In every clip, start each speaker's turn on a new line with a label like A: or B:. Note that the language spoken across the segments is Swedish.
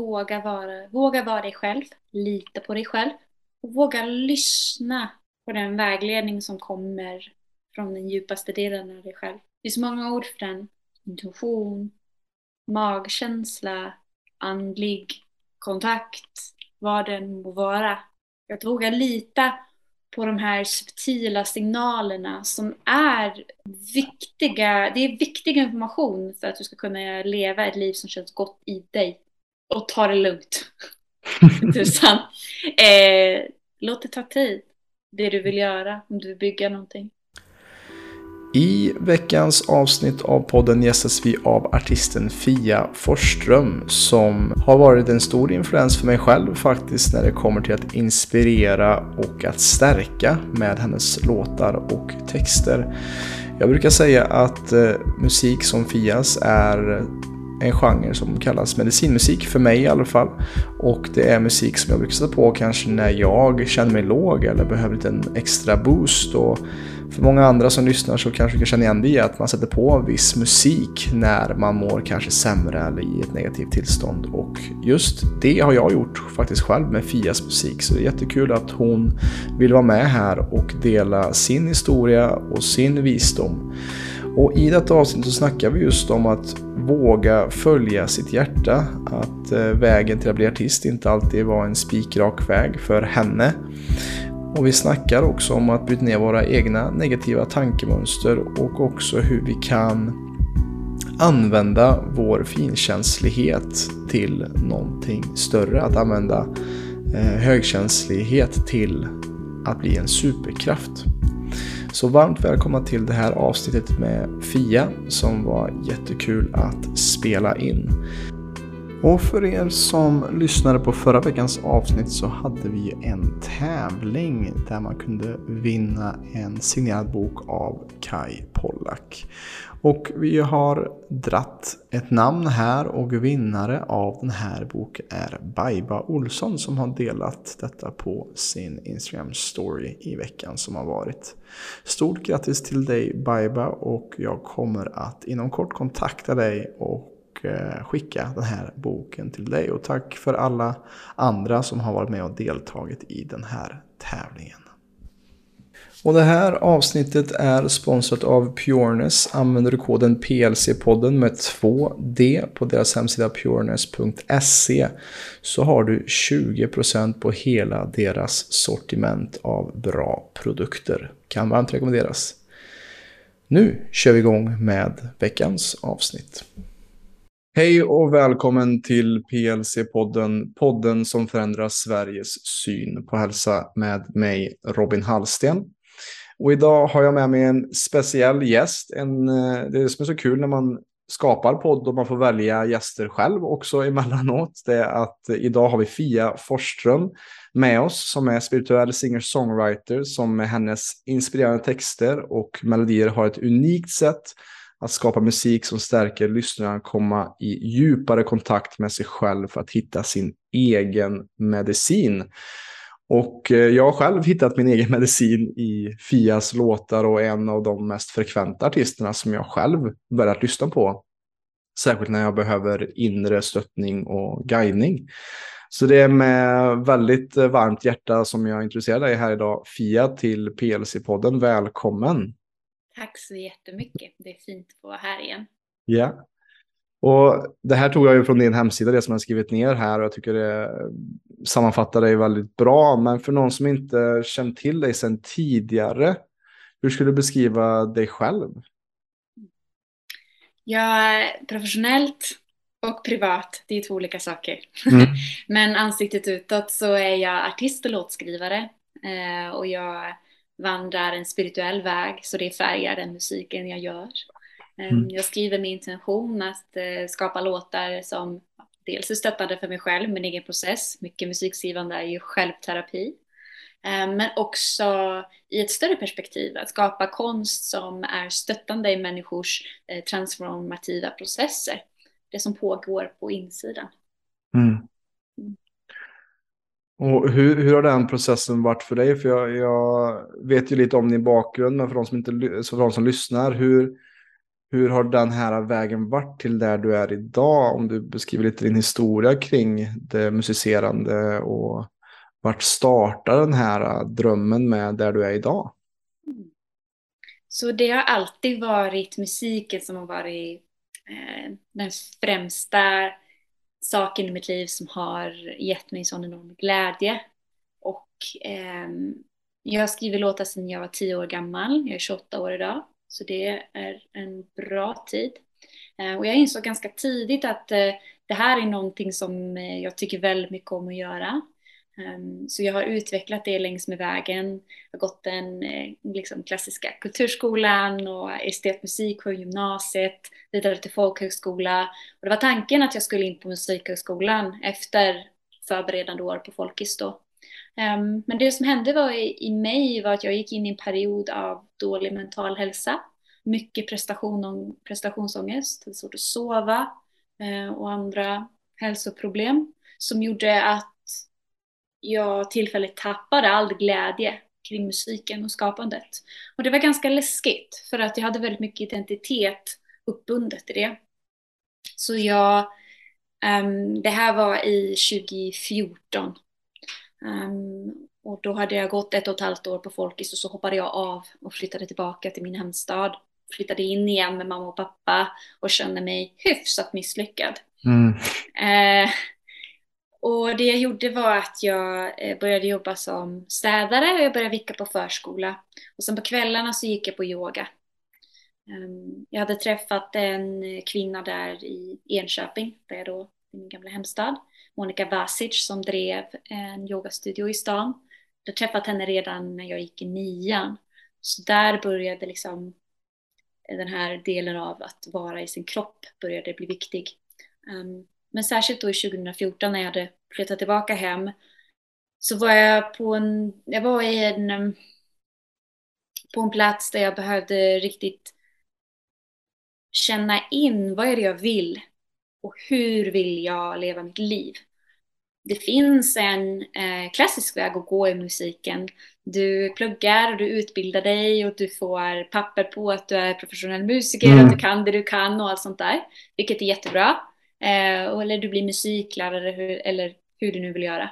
A: våga vara, våga vara dig själv, lita på dig själv och våga lyssna på den vägledning som kommer från den djupaste delen av dig själv. Det finns många ord för den. Intuition, magkänsla, andlig kontakt, vad den må vara. Att våga lita på de här subtila signalerna som är viktiga. Det är viktig information för att du ska kunna leva ett liv som känns gott i dig. Och ta det lugnt. Tusan. Eh, låt det ta tid. Det du vill göra, om du vill bygga någonting.
B: I veckans avsnitt av podden gästas vi av artisten Fia Forsström som har varit en stor influens för mig själv faktiskt när det kommer till att inspirera och att stärka med hennes låtar och texter. Jag brukar säga att eh, musik som Fias är en genre som kallas medicinmusik, för mig i alla fall. Och det är musik som jag brukar sätta på kanske när jag känner mig låg eller behöver en extra boost. Och för många andra som lyssnar så kanske du kan känna igen det i att man sätter på viss musik när man mår kanske sämre eller i ett negativt tillstånd. Och just det har jag gjort faktiskt själv med Fias musik. Så det är jättekul att hon vill vara med här och dela sin historia och sin visdom. Och i detta avsnitt så snackar vi just om att våga följa sitt hjärta. Att eh, vägen till att bli artist inte alltid var en spikrak väg för henne. Och vi snackar också om att bryta ner våra egna negativa tankemönster och också hur vi kan använda vår finkänslighet till någonting större. Att använda eh, högkänslighet till att bli en superkraft. Så varmt välkomna till det här avsnittet med Fia som var jättekul att spela in. Och för er som lyssnade på förra veckans avsnitt så hade vi en tävling där man kunde vinna en signerad bok av Kai Pollak. Och vi har dratt ett namn här och vinnare av den här boken är Baiba Olsson som har delat detta på sin Instagram story i veckan som har varit. Stort grattis till dig Baiba och jag kommer att inom kort kontakta dig och eh, skicka den här boken till dig. Och tack för alla andra som har varit med och deltagit i den här tävlingen. Och det här avsnittet är sponsrat av Pureness. Använder du koden PLC-podden med 2D på deras hemsida pureness.se så har du 20% på hela deras sortiment av bra produkter. Kan varmt rekommenderas. Nu kör vi igång med veckans avsnitt. Hej och välkommen till PLC-podden, podden som förändrar Sveriges syn på hälsa med mig Robin Hallsten. Och idag har jag med mig en speciell gäst. En, eh, det som är så kul när man skapar podd och man får välja gäster själv också emellanåt. Det är att idag har vi Fia Forsström med oss som är spirituell singer-songwriter som med hennes inspirerande texter och melodier har ett unikt sätt att skapa musik som stärker lyssnaren komma i djupare kontakt med sig själv för att hitta sin egen medicin. Och eh, jag har själv hittat min egen medicin i Fias låtar och en av de mest frekventa artisterna som jag själv börjat lyssna på. Särskilt när jag behöver inre stöttning och guidning. Så det är med väldigt varmt hjärta som jag introducerar dig här idag, Fia, till PLC-podden. Välkommen!
A: Tack så jättemycket. Det är fint att vara här igen.
B: Ja. Och det här tog jag ju från din hemsida, det som jag skrivit ner här. Och jag tycker det sammanfattar dig väldigt bra. Men för någon som inte känt till dig sedan tidigare, hur skulle du beskriva dig själv?
A: Jag är professionellt och privat, det är två olika saker. Mm. Men ansiktet utåt så är jag artist och låtskrivare. Eh, och jag vandrar en spirituell väg så det färgar den musiken jag gör. Ehm, mm. Jag skriver med intention att eh, skapa låtar som dels är stöttande för mig själv, min egen process. Mycket musikskrivande är ju självterapi. Ehm, men också i ett större perspektiv, att skapa konst som är stöttande i människors eh, transformativa processer. Det som pågår på insidan. Mm.
B: Och hur, hur har den processen varit för dig? För jag, jag, vet ju lite om din bakgrund, men för de som, inte, för de som lyssnar, hur, hur har den här vägen varit till där du är idag? Om du beskriver lite din historia kring det musicerande och vart startar den här drömmen med där du är idag?
A: Så det har alltid varit musiken som har varit eh, den främsta saken i mitt liv som har gett mig sån enorm glädje. Och eh, jag har skrivit låtar sedan jag var tio år gammal. Jag är 28 år idag. Så det är en bra tid. Eh, och jag insåg ganska tidigt att eh, det här är någonting som eh, jag tycker väldigt mycket om att göra. Ehm, så jag har utvecklat det längs med vägen. Jag har gått den liksom, klassiska kulturskolan och estetmusik på gymnasiet, vidare till folkhögskola. Och det var tanken att jag skulle in på musikhögskolan efter förberedande år på folkis då. Um, men det som hände var i, i mig var att jag gick in i en period av dålig mental hälsa. Mycket prestation, prestationsångest, hade svårt att sova uh, och andra hälsoproblem som gjorde att jag tillfälligt tappade all glädje kring musiken och skapandet. Och det var ganska läskigt för att jag hade väldigt mycket identitet uppbundet i det. Så jag, um, det här var i 2014 Um, och då hade jag gått ett och ett halvt år på Folkis och så hoppade jag av och flyttade tillbaka till min hemstad. Flyttade in igen med mamma och pappa och kände mig hyfsat misslyckad. Mm. Uh, och det jag gjorde var att jag eh, började jobba som städare och jag började vicka på förskola. Och sen på kvällarna så gick jag på yoga. Um, jag hade träffat en kvinna där i Enköping, där jag då, i min gamla hemstad. Monica Vasic som drev en yogastudio i stan. Jag träffat henne redan när jag gick i nian. Så där började liksom den här delen av att vara i sin kropp började bli viktig. Um, men särskilt då i 2014 när jag hade flyttat tillbaka hem så var jag på en, jag var i en, ehm, på en plats där jag behövde riktigt känna in vad är det jag vill och hur vill jag leva mitt liv? Det finns en eh, klassisk väg att gå i musiken. Du pluggar och du utbildar dig och du får papper på att du är professionell musiker, mm. att du kan det du kan och allt sånt där. Vilket är jättebra. Eh, eller du blir musiklärare hur, eller hur du nu vill göra.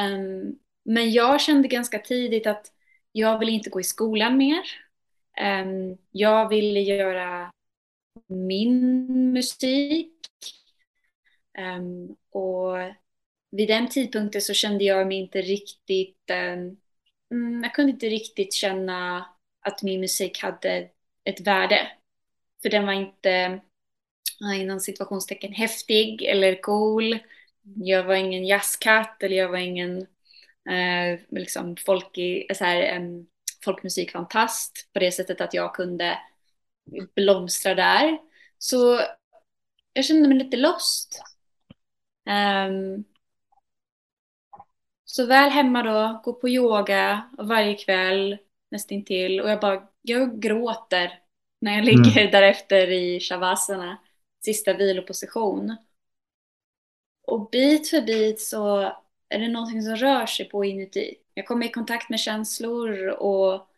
A: Um, men jag kände ganska tidigt att jag vill inte gå i skolan mer. Um, jag ville göra min musik. Um, och vid den tidpunkten så kände jag mig inte riktigt, um, jag kunde inte riktigt känna att min musik hade ett värde. För den var inte, eh, inom situationstecken, häftig eller cool. Jag var ingen jazzkatt eller jag var ingen eh, liksom folkig, så här, um, folkmusikfantast på det sättet att jag kunde blomstra där. Så jag kände mig lite lost. Um, så väl hemma då, gå på yoga varje kväll nästintill och jag bara, jag gråter när jag ligger mm. därefter i shavasana, sista viloposition. Och bit för bit så är det någonting som rör sig på inuti. Jag kommer i kontakt med känslor och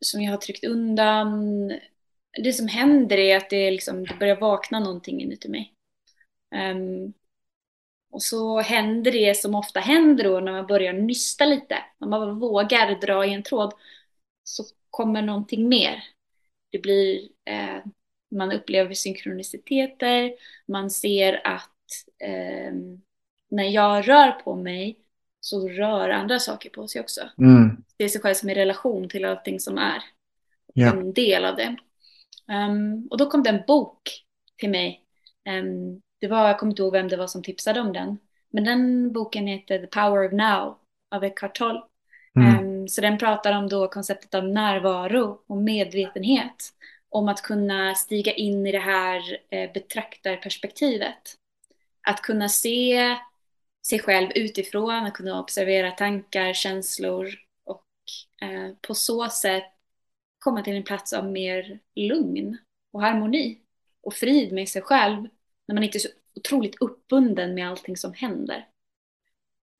A: som jag har tryckt undan. Det som händer är att det, liksom, det börjar vakna någonting inuti mig. Um, och så händer det som ofta händer då när man börjar nysta lite. När man vågar dra i en tråd så kommer någonting mer. Det blir, eh, man upplever synkroniciteter, man ser att eh, när jag rör på mig så rör andra saker på sig också. Mm. Det är sig själv som i relation till allting som är ja. en del av det. Um, och då kom det en bok till mig um, det var, jag kommer inte ihåg vem det var som tipsade om den. Men den boken heter The Power of Now av Eckhart Tolle. Mm. Um, så den pratar om då konceptet av närvaro och medvetenhet. Om att kunna stiga in i det här eh, betraktarperspektivet. Att kunna se sig själv utifrån, att kunna observera tankar, känslor och eh, på så sätt komma till en plats av mer lugn och harmoni och frid med sig själv när man inte är så otroligt uppbunden med allting som händer.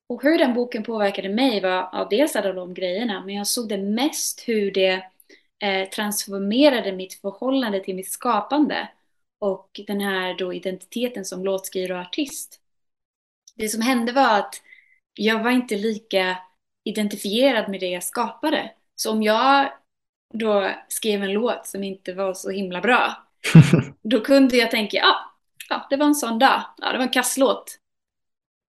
A: Och hur den boken påverkade mig var, ja, dels alla de grejerna, men jag såg det mest hur det eh, transformerade mitt förhållande till mitt skapande och den här då identiteten som låtskrivare och artist. Det som hände var att jag var inte lika identifierad med det jag skapade. Så om jag då skrev en låt som inte var så himla bra, då kunde jag tänka, ja, ja, det var en sån dag. Ja, det var en kasslåt.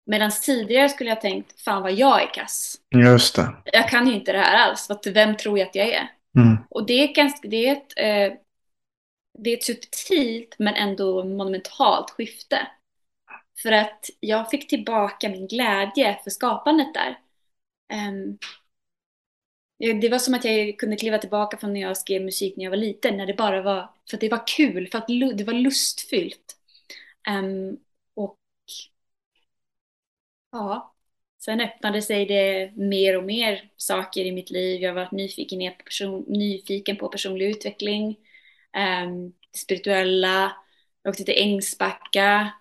A: Medan tidigare skulle jag tänkt, fan vad jag är kass.
B: Just det.
A: Jag kan ju inte det här alls, vem tror jag att jag är?
B: Mm.
A: Och det är, ganska, det, är ett, eh, det är ett subtilt men ändå monumentalt skifte. För att jag fick tillbaka min glädje för skapandet där. Um, det var som att jag kunde kliva tillbaka från när jag skrev musik när jag var liten, när det bara var för att det var kul, för att det var lustfyllt. Um, och ja, sen öppnade sig det mer och mer saker i mitt liv. Jag har varit nyfiken på, person, nyfiken på personlig utveckling, um, spirituella. Jag åkte till Ängsbacka,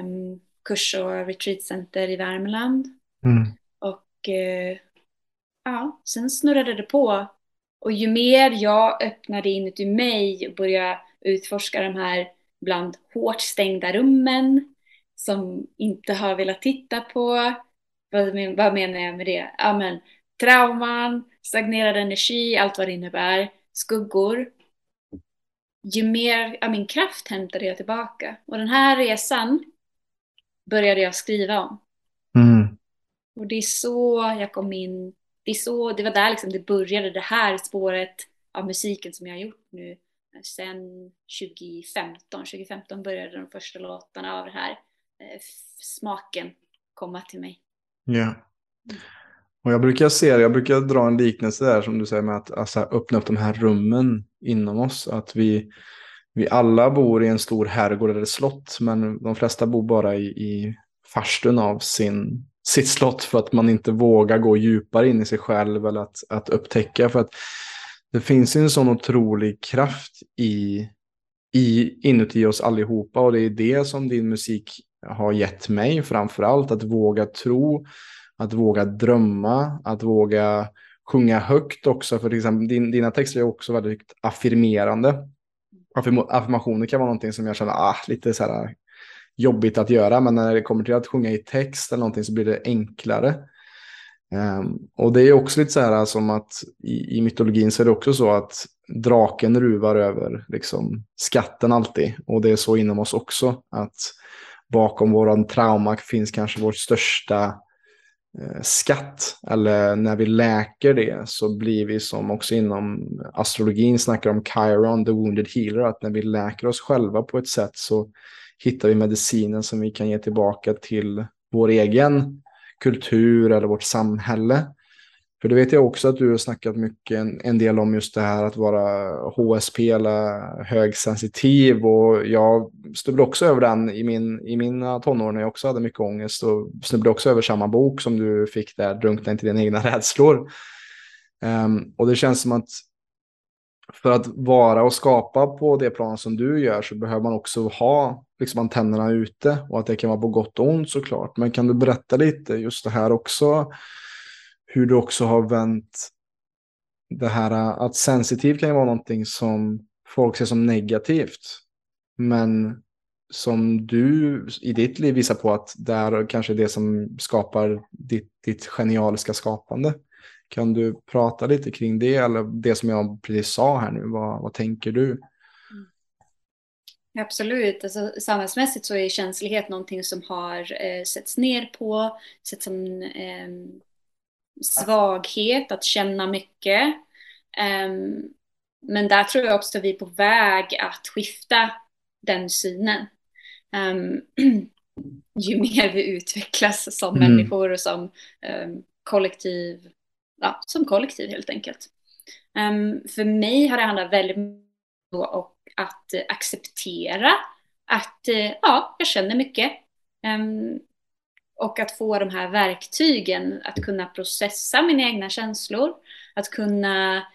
A: um, kurs och retreatcenter i Värmland.
B: Mm.
A: Och uh, ja, sen snurrade det på. Och ju mer jag öppnade inuti mig och började utforska de här bland hårt stängda rummen som inte har velat titta på. Vad, vad menar jag med det? Ja, men, trauman, stagnerad energi, allt vad det innebär, skuggor. Ju mer av min kraft hämtade jag tillbaka. Och den här resan började jag skriva om.
B: Mm.
A: Och det är så jag kom in. Det, är så, det var där liksom det började, det här spåret av musiken som jag har gjort nu sen 2015. 2015 började de första låtarna av det här eh, smaken komma till mig.
B: Ja. Och jag brukar se jag brukar dra en liknelse där som du säger med att alltså, öppna upp de här rummen inom oss. Att vi, vi alla bor i en stor herrgård eller slott, men de flesta bor bara i, i farstun av sin, sitt slott för att man inte vågar gå djupare in i sig själv eller att, att upptäcka. För att det finns en sån otrolig kraft i, i, inuti oss allihopa och det är det som din musik har gett mig framför allt. Att våga tro, att våga drömma, att våga sjunga högt också. För till exempel din, dina texter är också väldigt affirmerande. Affirmationer kan vara någonting som jag känner ah, lite så här jobbigt att göra, men när det kommer till att sjunga i text eller någonting så blir det enklare. Um, och det är också lite så här som att i, i, mytologin så är det också så att draken ruvar över liksom, skatten alltid. Och det är så inom oss också. Att bakom våran trauma finns kanske vår största eh, skatt. Eller när vi läker det så blir vi som också inom astrologin snackar om Chiron, the wounded healer. Att när vi läker oss själva på ett sätt så hittar vi medicinen som vi kan ge tillbaka till vår egen kultur eller vårt samhälle. För det vet jag också att du har snackat mycket en, en del om just det här att vara HSP eller högsensitiv och jag snubblade också över den i, min, i mina tonår när jag också hade mycket ångest och snubblade också över samma bok som du fick där, Drunkna inte dina egna rädslor. Um, och det känns som att för att vara och skapa på det plan som du gör så behöver man också ha liksom antennerna ute och att det kan vara på gott och ont såklart. Men kan du berätta lite just det här också? Hur du också har vänt det här att sensitiv kan ju vara någonting som folk ser som negativt. Men som du i ditt liv visar på att det är kanske det som skapar ditt, ditt genialiska skapande. Kan du prata lite kring det eller det som jag precis sa här nu? Vad, vad tänker du?
A: Absolut. Alltså, samhällsmässigt så är känslighet någonting som har eh, setts ner på, sett som eh, svaghet, att känna mycket. Eh, men där tror jag också att vi är på väg att skifta den synen. Um, ju mer vi utvecklas som mm. människor och som um, kollektiv, ja, som kollektiv helt enkelt. Um, för mig har det handlat väldigt mycket om att acceptera att eh, ja, jag känner mycket. Um, och att få de här verktygen att kunna processa mina egna känslor, att kunna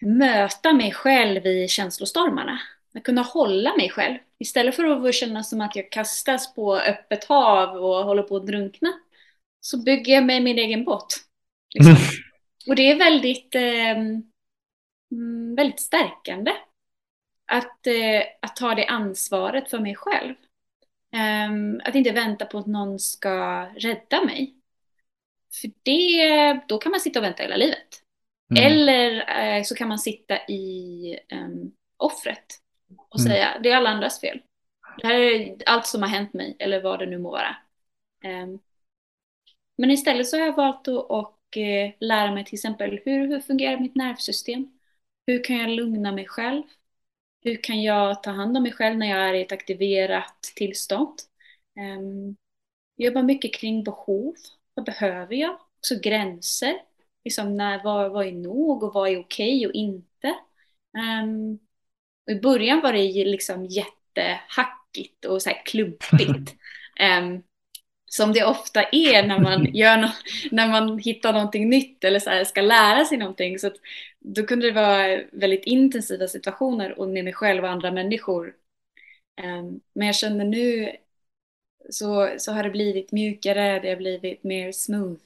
A: möta mig själv i känslostormarna, att kunna hålla mig själv. Istället för att känna som att jag kastas på öppet hav och håller på att drunkna, så bygger jag mig min egen båt. Liksom. och det är väldigt eh, mm, väldigt stärkande. Att, eh, att ta det ansvaret för mig själv. Um, att inte vänta på att någon ska rädda mig. För det, då kan man sitta och vänta hela livet. Mm. Eller eh, så kan man sitta i um, offret och mm. säga det är alla andras fel. Det här är allt som har hänt mig eller vad det nu må vara. Um, men istället så har jag valt att och, eh, lära mig till exempel hur, hur fungerar mitt nervsystem? Hur kan jag lugna mig själv? Hur kan jag ta hand om mig själv när jag är i ett aktiverat tillstånd? Um, jag jobbar mycket kring behov. Vad behöver jag? Också gränser. Liksom när, vad, vad är nog och vad är okej och inte? Um, och I början var det liksom jättehackigt och så klumpigt. Um, som det ofta är när man, gör no när man hittar någonting nytt eller så här, ska lära sig någonting. Så då kunde det vara väldigt intensiva situationer och med mig själv och andra människor. Um, men jag känner nu så, så har det blivit mjukare, det har blivit mer smooth.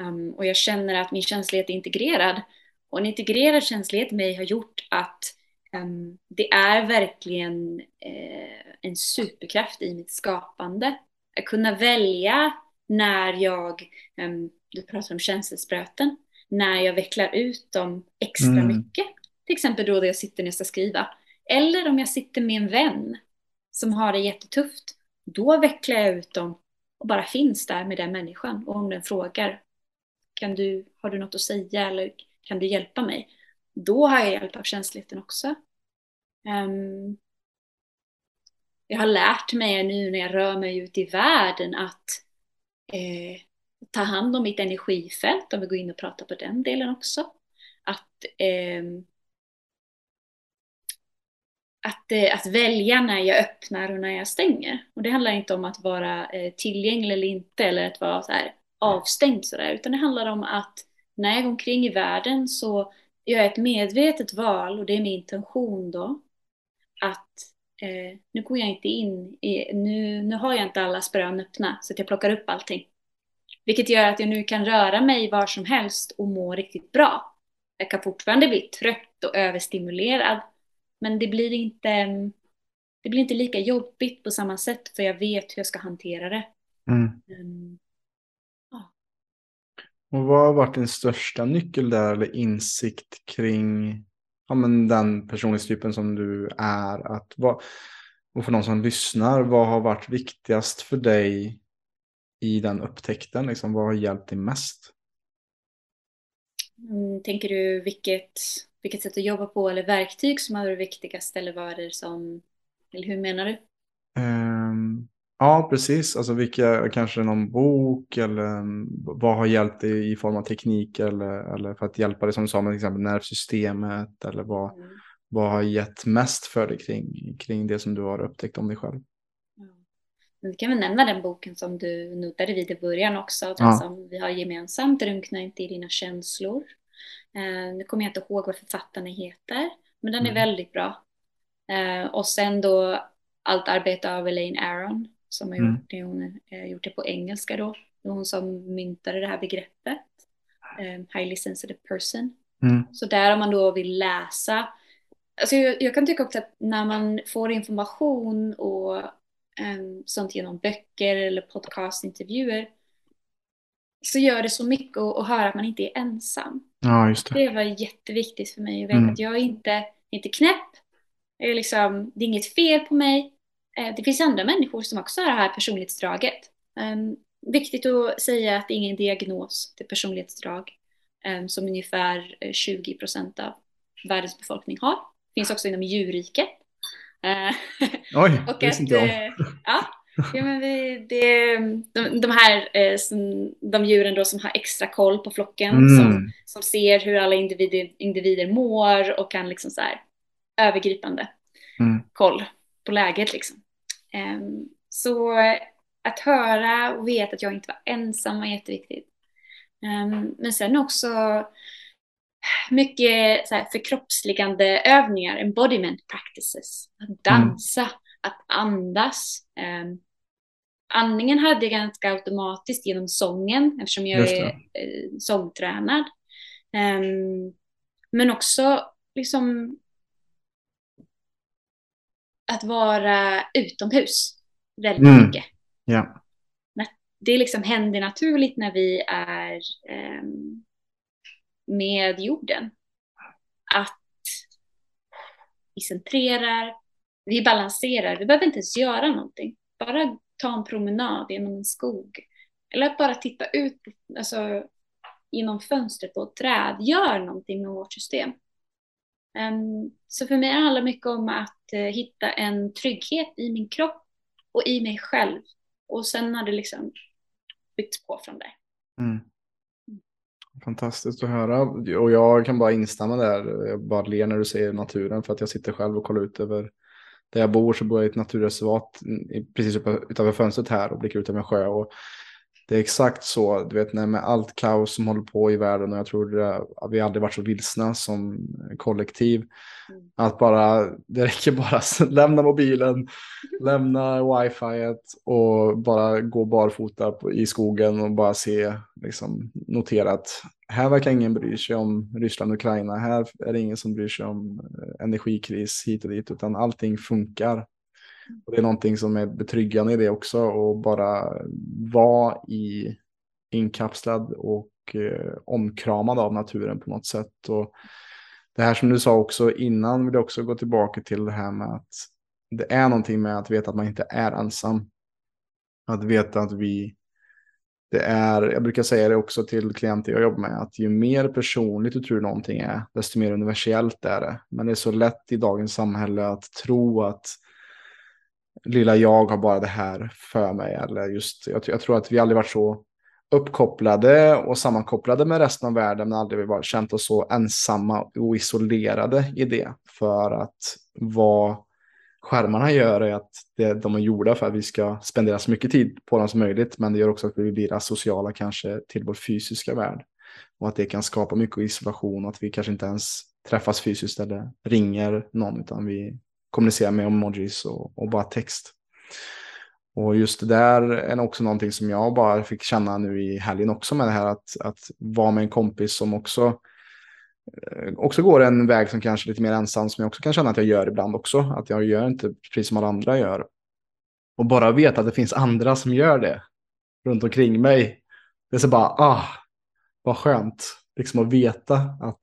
A: Um, och jag känner att min känslighet är integrerad. Och en integrerad känslighet i mig har gjort att um, det är verkligen uh, en superkraft i mitt skapande. Att kunna välja när jag, um, du pratar om känselspröten, när jag vecklar ut dem extra mm. mycket. Till exempel då jag sitter när jag ska skriva. Eller om jag sitter med en vän som har det jättetufft. Då vecklar jag ut dem och bara finns där med den människan. Och om den frågar, kan du, har du något att säga eller kan du hjälpa mig? Då har jag hjälp av känsligheten också. Um, jag har lärt mig nu när jag rör mig ut i världen att eh, ta hand om mitt energifält, om vi går in och pratar på den delen också. Att, eh, att, eh, att välja när jag öppnar och när jag stänger. Och det handlar inte om att vara eh, tillgänglig eller inte, eller att vara så här avstängd sådär, utan det handlar om att när jag går omkring i världen så gör jag ett medvetet val, och det är min intention då, att eh, nu går jag inte in i, nu, nu har jag inte alla sprön öppna så att jag plockar upp allting. Vilket gör att jag nu kan röra mig var som helst och må riktigt bra. Jag kan fortfarande bli trött och överstimulerad. Men det blir inte, det blir inte lika jobbigt på samma sätt för jag vet hur jag ska hantera det. Mm. Um,
B: ja. Och vad har varit din största nyckel där eller insikt kring ja, men den personlighetstypen som du är? Att, vad, och för någon som lyssnar, vad har varit viktigast för dig i den upptäckten? Liksom, vad har hjälpt dig mest?
A: Mm, tänker du vilket, vilket sätt att jobba på eller verktyg som har varit viktigast eller vad är det som, eller hur menar du?
B: Um, ja, precis. Alltså vilka, kanske någon bok eller vad har hjälpt dig i form av teknik eller, eller för att hjälpa dig som du sa med till exempel nervsystemet eller vad, mm. vad har gett mest för dig kring, kring det som du har upptäckt om dig själv?
A: Vi kan väl nämna den boken som du nuddade vid i början också, den ja. som vi har gemensamt, Drunkna inte i dina känslor. Eh, nu kommer jag inte ihåg vad författarna heter, men den är mm. väldigt bra. Eh, och sen då allt arbete av Elaine Aron som har mm. gjort, det, hon, eh, gjort det på engelska då. Det var hon som myntade det här begreppet, eh, highly sensitive person. Mm. Så där om man då vill läsa, alltså jag, jag kan tycka också att när man får information och um, sånt genom böcker eller podcastintervjuer så gör det så mycket att, att höra att man inte är ensam.
B: Ja, just det.
A: det var jätteviktigt för mig att veta mm. att jag är inte, inte knäpp. Jag är liksom, det är inget fel på mig. Eh, det finns andra människor som också har det här personlighetsdraget. Um, viktigt att säga att det är ingen diagnos till personlighetsdrag um, som ungefär 20 procent av världens befolkning har. Det finns också inom djurriket.
B: Eh, Oj, och det visste inte jag.
A: Eh, ja, ja, men vi, det, de, de här eh, som, de djuren då som har extra koll på flocken, mm. som, som ser hur alla individer, individer mår och kan liksom så här övergripande mm. koll på läget liksom. Um, så att höra och veta att jag inte var ensam var jätteviktigt. Um, men sen också mycket så här, förkroppsligande övningar, embodiment practices. Att dansa, mm. att andas. Um, andningen hade jag ganska automatiskt genom sången eftersom jag är uh, sångtränad. Men också liksom att vara utomhus väldigt
B: Mm.
A: mycket.
B: Ja.
A: Det liksom händer naturligt när vi är ehm, med jorden. Att vi centrerar, vi balanserar, vi behöver inte ens göra någonting. Bara ta en promenad genom en skog. Eller att bara titta ut alltså, genom fönstret på ett träd. Gör någonting med vårt system. Ehm, så för mig handlar det mycket om att eh, hitta en trygghet i min kropp och i mig själv. Och sen har det liksom byggts på från där.
B: Mm. Fantastiskt att höra. Och jag kan bara instämma där. Jag bara ler när du säger naturen. För att jag sitter själv och kollar ut över där jag bor. Så bor jag i ett naturreservat mm, precis utanför fönstret här och blickar ut över en sjö. Och det är exakt så, du vet, när med allt kaos som håller på i världen. Och jag tror att vi aldrig varit så vilsna som kollektiv.
A: Mm.
B: Att bara, det räcker bara lämna mobilen, lämna wifi och bara gå barfota i skogen och bara se, liksom, notera att här verkar ingen bry sig om Ryssland och Ukraina. Här är det ingen som bryr sig om eh, energikris hit och dit, utan allting funkar. Och det är någonting som är betryggande i det också och bara vara i inkapslad och eh, omkramad av naturen på något sätt. Och det här som du sa också innan vill jag också gå tillbaka till det här med att det är någonting med att veta att man inte är ensam. Att veta att vi, det är, jag brukar säga det också till klienter jag jobbar med, att ju mer personligt du tror någonting är, desto mer universellt är det. Men det är så lätt i dagens samhälle att tro att lilla jag har bara det här för mig. Eller just, jag, jag tror att vi aldrig varit så uppkopplade och sammankopplade med resten av världen men aldrig varit, känt oss så ensamma och isolerade i det. För att vad skärmarna gör är att det, de är gjorda för att vi ska spendera så mycket tid på dem som möjligt men det gör också att vi blir asociala kanske till vår fysiska värld. Och att det kan skapa mycket isolation och att vi kanske inte ens träffas fysiskt eller ringer någon utan vi kommunicera med emojis och, och bara text. Och just det där är också någonting som jag bara fick känna nu i helgen också med det här att, att vara med en kompis som också, eh, också går en väg som kanske är lite mer ensam som jag också kan känna att jag gör ibland också. Att jag gör inte precis som alla andra gör. Och bara veta att det finns andra som gör det runt omkring mig. Det är så bara, ah, vad skönt. Liksom att veta att,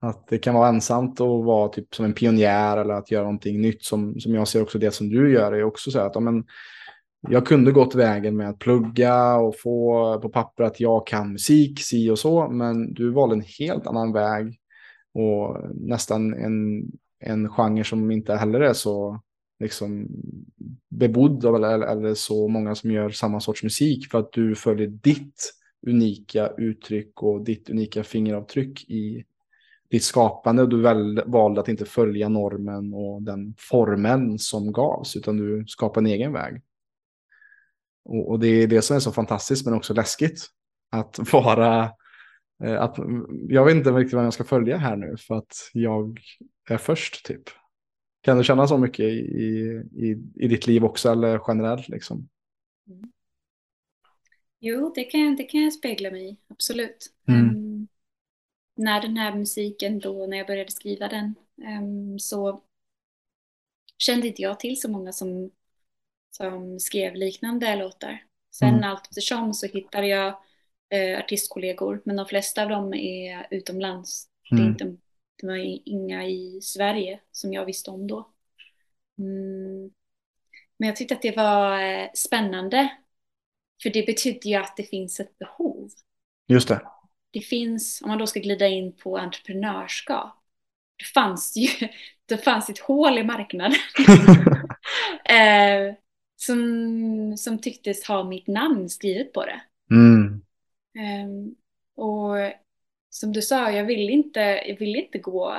B: att det kan vara ensamt och vara typ som en pionjär eller att göra någonting nytt som, som jag ser också det som du gör är också så här att ja, men, jag kunde gått vägen med att plugga och få på papper att jag kan musik, si och så, men du valde en helt annan väg och nästan en, en genre som inte heller är så liksom bebodd av eller, eller så många som gör samma sorts musik för att du följer ditt unika uttryck och ditt unika fingeravtryck i ditt skapande och du väl, valde att inte följa normen och den formen som gavs utan du skapade en egen väg. Och, och det är det som är så fantastiskt men också läskigt. Att vara, eh, att, jag vet inte riktigt vad jag ska följa här nu för att jag är först typ. Kan du känna så mycket i, i, i ditt liv också eller generellt liksom?
A: Jo, det kan, det kan jag spegla mig i, absolut.
B: Mm.
A: När den här musiken då, när jag började skriva den, ehm, så kände inte jag till så många som, som skrev liknande låtar. Sen
B: Mm.
A: allt eftersom så hittade jag eh, artistkollegor, men de flesta av dem är utomlands. Det, är
B: Mm.
A: inte, det var inga i Sverige som jag visste om då. Mm. Men jag tyckte att det var eh, spännande, för det betyder ju att det finns ett behov
B: Just det.
A: Det finns, om man då ska glida in på entreprenörskap, det fanns ju det fanns ett hål i marknaden eh, som, som tycktes ha mitt namn skrivet på det.
B: Mm.
A: Eh, och som du sa, jag ville inte, jag ville inte gå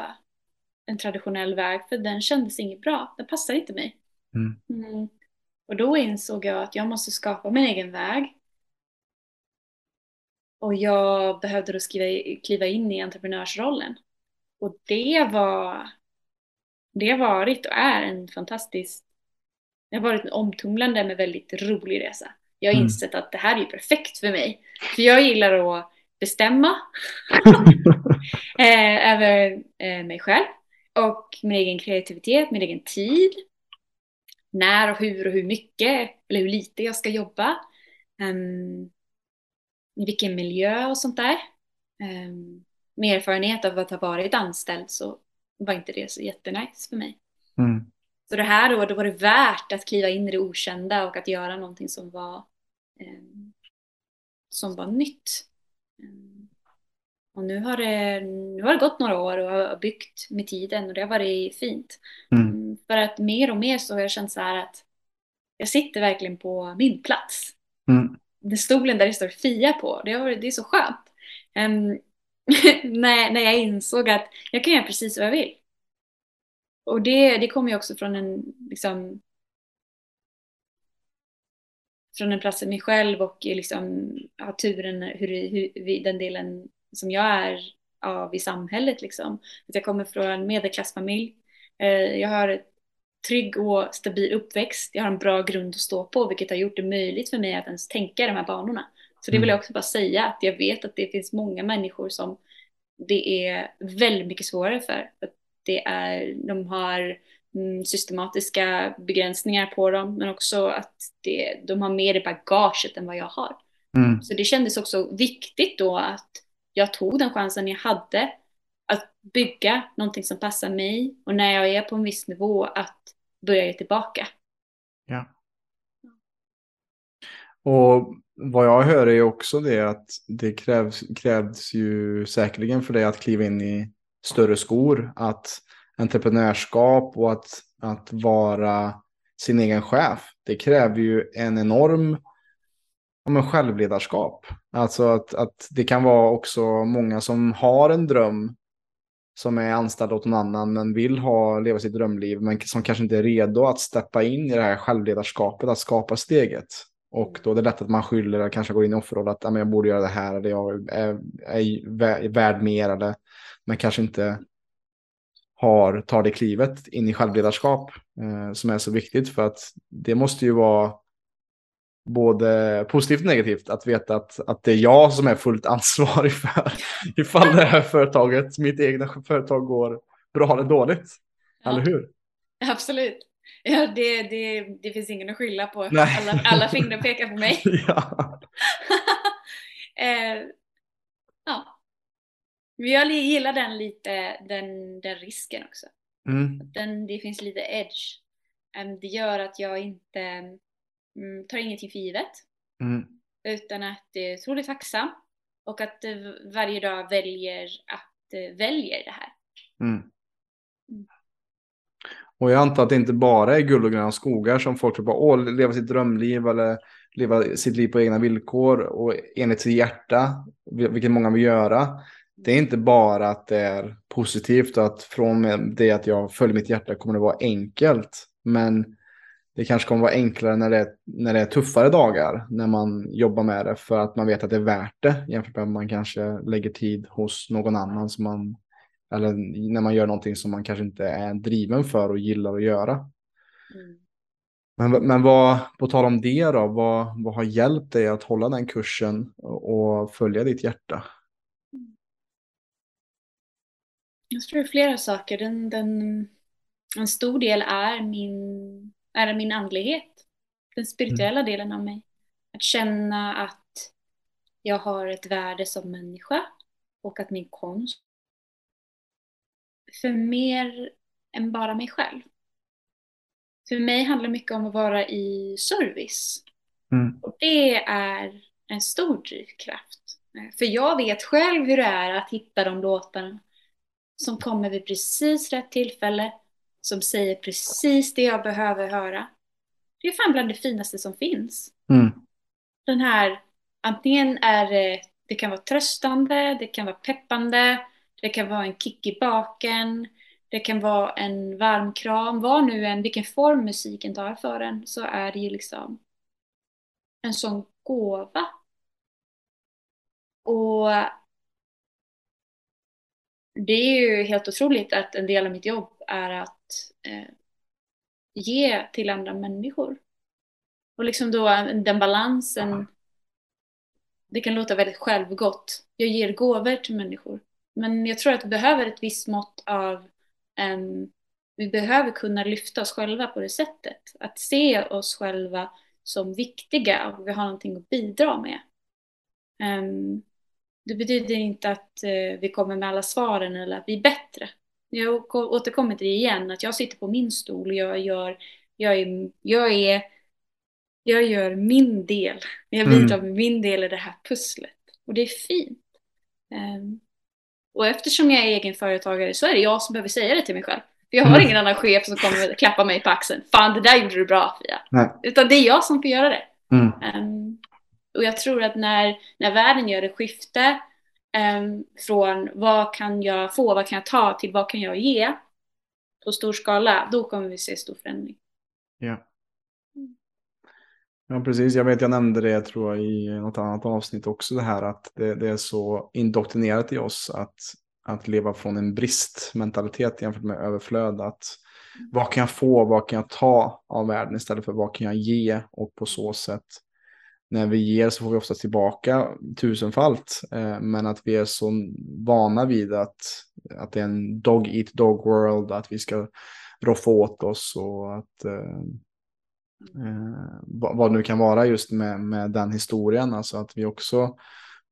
A: en traditionell väg för den kändes inget bra, den passar inte mig.
B: Mm.
A: Mm. Och då insåg jag att jag måste skapa min egen väg. Och jag behövde då skriva, kliva in i entreprenörsrollen. Och det var, det har varit och är en fantastisk, det har varit en omtumlande men väldigt rolig resa. Jag har
B: Mm.
A: insett att det här är ju perfekt för mig. För jag gillar att bestämma. eh, över eh, mig själv och min egen kreativitet, min egen tid. När och hur och hur mycket eller hur lite jag ska jobba. Um, I vilken miljö och sånt där. Um, med erfarenhet av att ha varit anställd så var inte det så jättenice för mig. Mm. Så det här då, då var det värt att kliva in i det okända och att göra någonting som var, eh, som var nytt. Um, och nu har, det, nu har det gått några år och har byggt med tiden och det har varit fint. Mm. mm. För att mer och mer så har jag känt så här att jag sitter verkligen på min plats. Mm. Den stolen där det står Fia på, det, har det är så skönt. Um, när, när jag insåg att jag kan göra precis vad jag vill. Och det, det kommer ju också från en, liksom, från en plats i mig själv och liksom ha turen hur, hur, den delen som jag är av i samhället liksom. Att jag kommer från en medelklassfamilj. Eh, jag har ett trygg och stabil uppväxt. Jag har en bra grund att stå på vilket har gjort det möjligt för mig att ens tänka i de här banorna. Så det vill mm. jag också bara säga att jag vet att det finns många människor som det är väldigt mycket svårare för. Att det är, de har mm, systematiska begränsningar på dem men också att det, de har mer i bagaget än vad jag har. Mm. Så det kändes också viktigt då att jag tog den chansen jag hade att bygga någonting som passar mig och när jag är på en viss nivå att börja ge tillbaka.
B: Ja. Och vad jag hör är också det att det krävs, krävs ju säkerligen för dig att kliva in i större skor. Att entreprenörskap och att, att vara sin egen chef. Det kräver ju en enorm om en självledarskap. Alltså att, att det kan vara också många som har en dröm som är anställd åt någon annan men vill ha, leva sitt drömliv men som kanske inte är redo att steppa in i det här självledarskapet, att skapa steget. Och då är det lätt att man skyller, kanske går in i offerroll att jag borde göra det här eller jag är, är värd mer eller men kanske inte har, tar det klivet in i självledarskap eh, som är så viktigt för att det måste ju vara både positivt och negativt att veta att, att det är jag som är fullt ansvarig för ifall det här företaget, mitt egna företag går bra eller dåligt. Ja. Eller hur?
A: Absolut. Ja, det, det, det finns ingen att skylla på. Alla, alla fingrar pekar på mig. ja. eh, ja. Jag gillar den lite, den, den risken också. Mm. Den, det finns lite edge. Det gör att jag inte mm, tar ingenting för givet. Mm. Utan att jag är otroligt tacksam och att varje dag väljer att eh, väljer det här. Mm.
B: mm. Och jag antar att det inte bara är guld och gröna skogar som folk tror på, åh, leva sitt drömliv eller leva sitt liv på egna villkor och enligt sitt hjärta, vilket många vill göra. Det är inte bara att det är positivt och att från det att jag följer mitt hjärta kommer det vara enkelt. Men det kanske kommer vara enklare när det, är, när det är tuffare dagar, när man jobbar med det för att man vet att det är värt det jämfört med att man kanske lägger tid hos någon annan som man eller när man gör någonting som man kanske inte är driven för och gillar att göra. Mm. Men, men vad, på tal om det då, vad, vad har hjälpt dig att hålla den kursen och, följa ditt hjärta?
A: Jag tror det är flera saker. Den, den, en stor del är min, är min andlighet. Den spirituella mm. delen av mig. Att känna att jag har ett värde som människa och att min konst för mer än bara mig själv. För mig handlar mycket om att vara i service. Mm. Och det är en stor drivkraft. För jag vet själv hur det är att hitta de låtarna som kommer vid precis rätt tillfälle, som säger precis det jag behöver höra. Det är fan bland det finaste som finns. Mm. Den här, antingen är det, det kan vara tröstande, det kan vara peppande, det kan vara en kick i baken. Det kan vara en varm kram. Vad nu än, vilken form musiken tar för en så är det ju liksom en sån gåva. Och det är ju helt otroligt att en del av mitt jobb är att eh, ge till andra människor. Och liksom då den balansen, det kan låta väldigt självgott. Jag ger gåvor till människor. men jag tror att vi behöver ett visst mått av um, vi behöver kunna lyfta oss själva på det sättet. Att se oss själva som viktiga och vi har någonting att bidra med. Um, det betyder inte att uh, vi kommer med alla svaren eller att vi är bättre. Jag återkommer till det igen, att jag sitter på min stol och jag gör, jag är, jag är, jag gör min del. Jag mm. bidrar med min del i det här pusslet. Och det är fint. Um, och eftersom jag är egenföretagare så är det jag som behöver säga det till mig själv. För jag har mm. ingen annan chef som kommer klappa mig på axeln. Fan, det där gjorde du bra Fia. Nej. Utan det är jag som får göra det. Mm. Um, och jag tror att när, när världen gör ett skifte Ehm, från vad kan jag få, vad kan jag ta till vad kan jag ge på stor skala, då kommer vi se stor förändring.
B: Ja. Ja, precis. Jag vet, jag nämnde det, jag tror jag, i något annat avsnitt också, det här att det, det är så indoktrinerat i oss att att leva från en bristmentalitet jämfört med överflöd. Att vad kan jag få, vad kan jag ta av världen istället för vad kan jag ge? Och på så sätt, när vi ger så får vi ofta tillbaka tusenfalt. Eh, men att vi är så vana vid att, att det är en dog eat dog world, att vi ska roffa åt oss och att eh, eh, vad det nu kan vara just med, med den historien. Alltså att vi också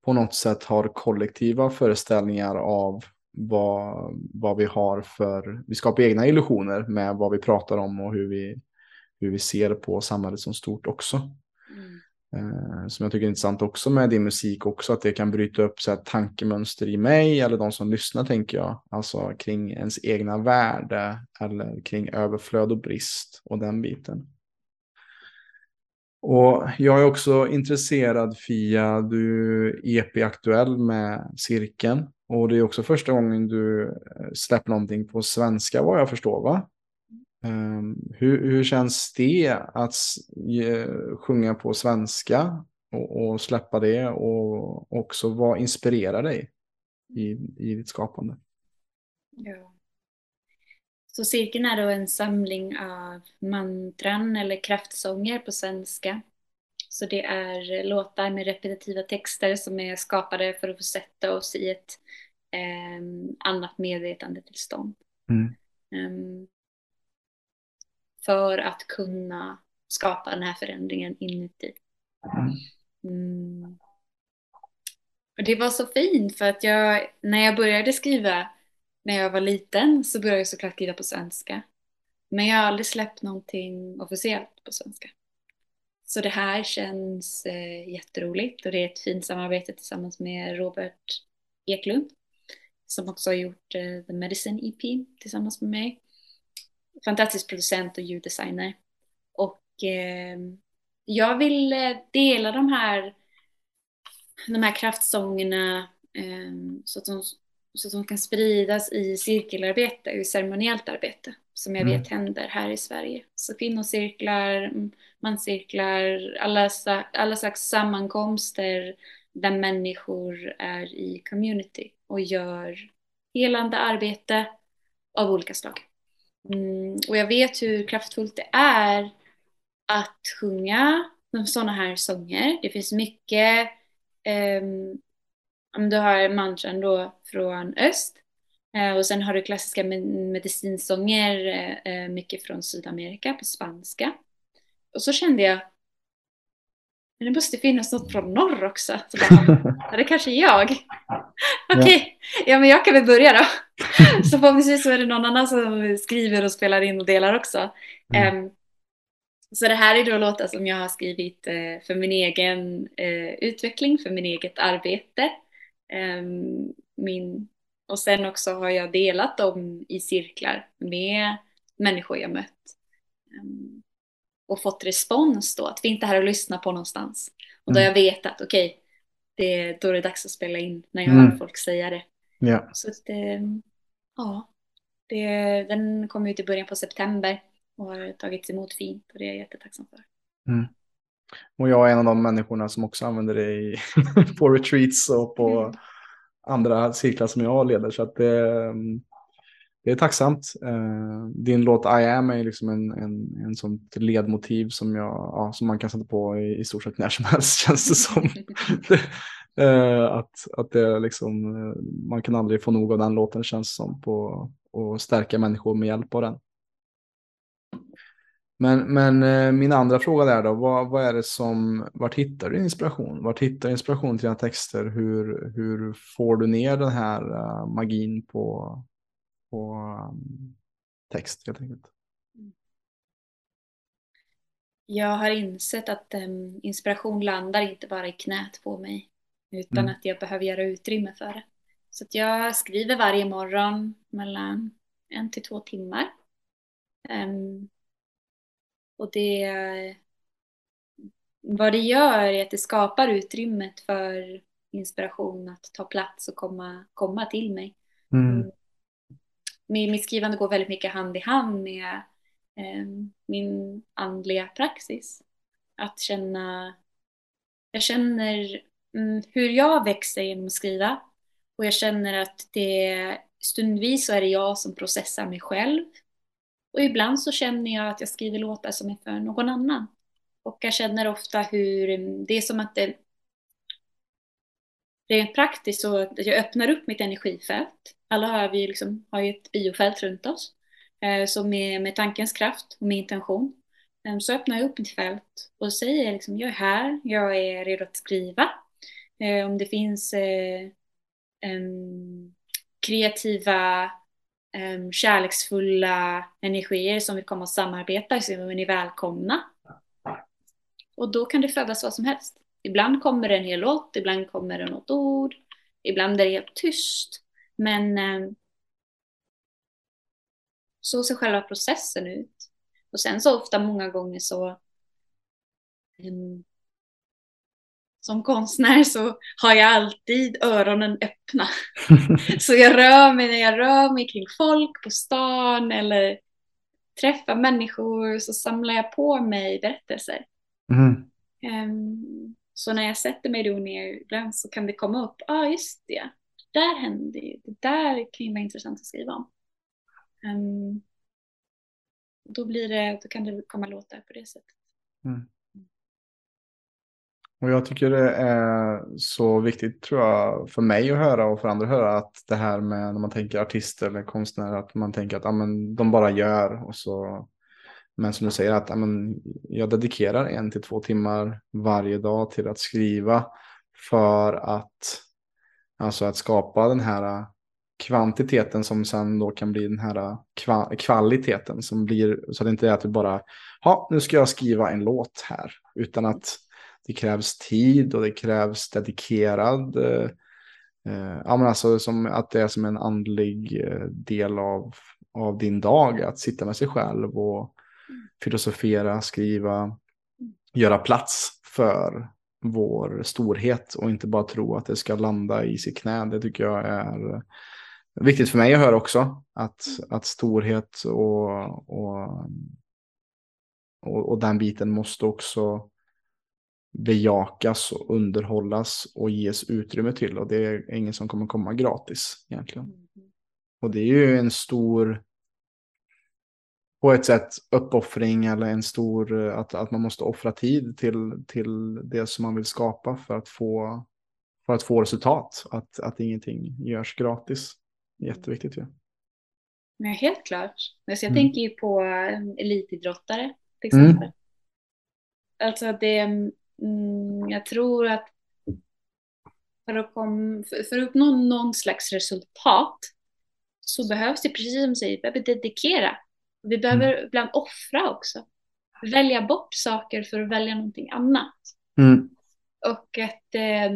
B: på något sätt har kollektiva föreställningar av vad, vad vi har för, vi skapar egna illusioner med vad vi pratar om och hur vi, hur vi ser på samhället som stort också. Mm. Eh, som jag tycker är intressant också med din musik också, att det kan bryta upp så här, tankemönster i mig eller de som lyssnar tänker jag. Alltså kring ens egna värde eller kring överflöd och brist och den biten. Och jag är också intresserad Fia, du är EP-aktuell med cirkeln. Och det är också första gången du eh, släpper någonting på svenska vad jag förstår va? Um, hur, hur känns det att ge, sjunga på svenska och, och, släppa det och också vad inspirerar dig i, i ditt skapande?
A: Ja. Så cirkeln är då en samling av mantran eller kraftsånger på svenska. Så det är låtar med repetitiva texter som är skapade för att få sätta oss i ett eh, annat medvetandetillstånd. Mm. Um, för att kunna skapa den här förändringen inuti. Mm. Och det var så fint för att jag, när jag började skriva när jag var liten så började jag såklart skriva på svenska. Men jag har aldrig släppt någonting officiellt på svenska. Så det här känns eh, jätteroligt och det är ett fint samarbete tillsammans med Robert Eklund som också har gjort eh, The Medicine EP tillsammans med mig. Fantastisk producent och ljuddesigner. Och eh, jag vill eh, dela de här, de här kraftsångerna eh, så att de så att de kan spridas i cirkelarbete, i ceremoniellt arbete som jag mm. vet händer här i Sverige. Så kvinnocirklar, manscirklar, alla, alla slags sammankomster där människor är i community och gör helande arbete av olika slag. Mm, och jag vet hur kraftfullt det är att sjunga sådana här sånger. Det finns mycket um, om du har mantran då från öst eh, och sen har du klassiska medicinsånger, eh, mycket från Sydamerika på spanska. Och så kände jag, men det måste finnas något från norr också. Så bara, det kanske är jag. Okej, okay. ja men jag kan väl börja då. Så förhoppningsvis så är det någon annan som skriver och spelar in och delar också. Mm. Um, så det här är då låtar som jag har skrivit uh, för min egen uh, utveckling, för min eget arbete. Ehm, min, och sen också har jag delat dem i cirklar med människor jag mött. Ehm, och fått respons då, att vi inte är här och lyssnar på någonstans. Och då har mm. jag vetat, okej, okay, då är det dags att spela in när jag mm. hör folk säga det.
B: Ja.
A: Så att, ehm, ja, det, den kom ut i början på september och har tagits emot fint och det är jag jättetacksam för.
B: Mm. Och jag är en av de människorna som också använder det i, på retreats och på mm. andra cirklar som jag leder. Så att det, det är tacksamt. Eh, din låt I am är liksom en, en, en sånt ledmotiv som, jag, ja, som man kan sätta på i, i stort sett när som helst känns det som. det, Eh, att, att det liksom, eh, man kan aldrig få nog av den låten känns som på att stärka människor med hjälp av den. Men, men eh, min andra fråga där då, vad, vad är det som, vart hittar du inspiration? Vart hittar du inspiration till dina texter? Hur, hur får du ner den här uh, magin på, på um, text helt enkelt?
A: Jag har insett att um, inspiration landar inte bara i knät på mig, utan mm. att jag behöver göra utrymme för det. Så jag skriver varje morgon mellan en till två timmar. Um, och det, vad det gör är att det skapar utrymmet för inspiration att ta plats och komma, komma till mig. Mm. mm. Mitt skrivande går väldigt mycket hand i hand med eh, min andliga praxis. Att känna, jag känner Mm, hur jag växer genom att skriva och jag känner att det stundvis så är det jag som processar mig själv och ibland så känner jag att jag skriver låtar som är för någon annan. Och jag känner ofta hur det är som att det rent praktiskt så att jag öppnar upp mitt energifält. Alla har vi liksom, har ju ett biofält runt oss. Eh, så med, med tankens kraft och med intention eh, så öppnar jag upp mitt fält och säger liksom, jag är här, jag är redo att skriva. Eh, om det finns eh, kreativa kärleksfulla energier som vill komma och samarbeta så är ni välkomna. Och då kan det födas vad som helst. Ibland kommer det en hel låt, ibland kommer det något ord, ibland är det helt tyst. Men så ser själva processen ut. Och sen så ofta många gånger så um, som konstnär så har jag alltid öronen öppna. så jag rör mig när jag rör mig kring folk på stan eller träffar människor så samlar jag på mig berättelser. Mm. Um, så när jag sätter mig då ner ibland så kan det komma upp, ja ah, just det, det där hände ju, det där kan ju vara intressant att skriva om. Um, då, blir det, då kan det komma låtar på det sättet. Mm.
B: Och jag tycker det är så viktigt tror jag för mig att höra och för andra att höra att det här med när man tänker artister eller konstnärer att man tänker att ah, men, de bara gör och så. Men som du säger att ah, men, jag dedikerar en till två timmar varje dag till att skriva för att alltså att skapa den här kvantiteten som sen då kan bli den här äh, kvaliteten som blir så att det inte är att du bara ja nu ska jag skriva en låt här utan att det krävs tid och det krävs dedikerad, eh, eh ja men alltså som att det är som en andlig eh, del av, av din dag, att sitta med sig själv och filosofera, skriva, göra plats för vår storhet och inte bara tro att det ska landa i sitt knä. Det tycker jag är viktigt för mig att höra också. Att, att storhet och, och, och, och den biten måste också bejakas och underhållas och ges utrymme till. Och det är ingen som kommer komma gratis egentligen. Mm. Och det är ju en stor, på ett sätt, uppoffring eller en stor, att, att man måste offra tid till, till det som man vill skapa för att få, för att få resultat. Att, att ingenting görs gratis. Jätteviktigt ju. Ja.
A: Helt klart. jag mm. tänker ju på elitidrottare till mm. exempel. Mm. Alltså det, Mm, jag tror att för att, kom, för, för att uppnå någon slags resultat så behövs det, precis som du säger, vi behöver dedikera. Vi behöver mm. ibland offra också. Välja bort saker för att välja någonting annat. Mm. Och att eh,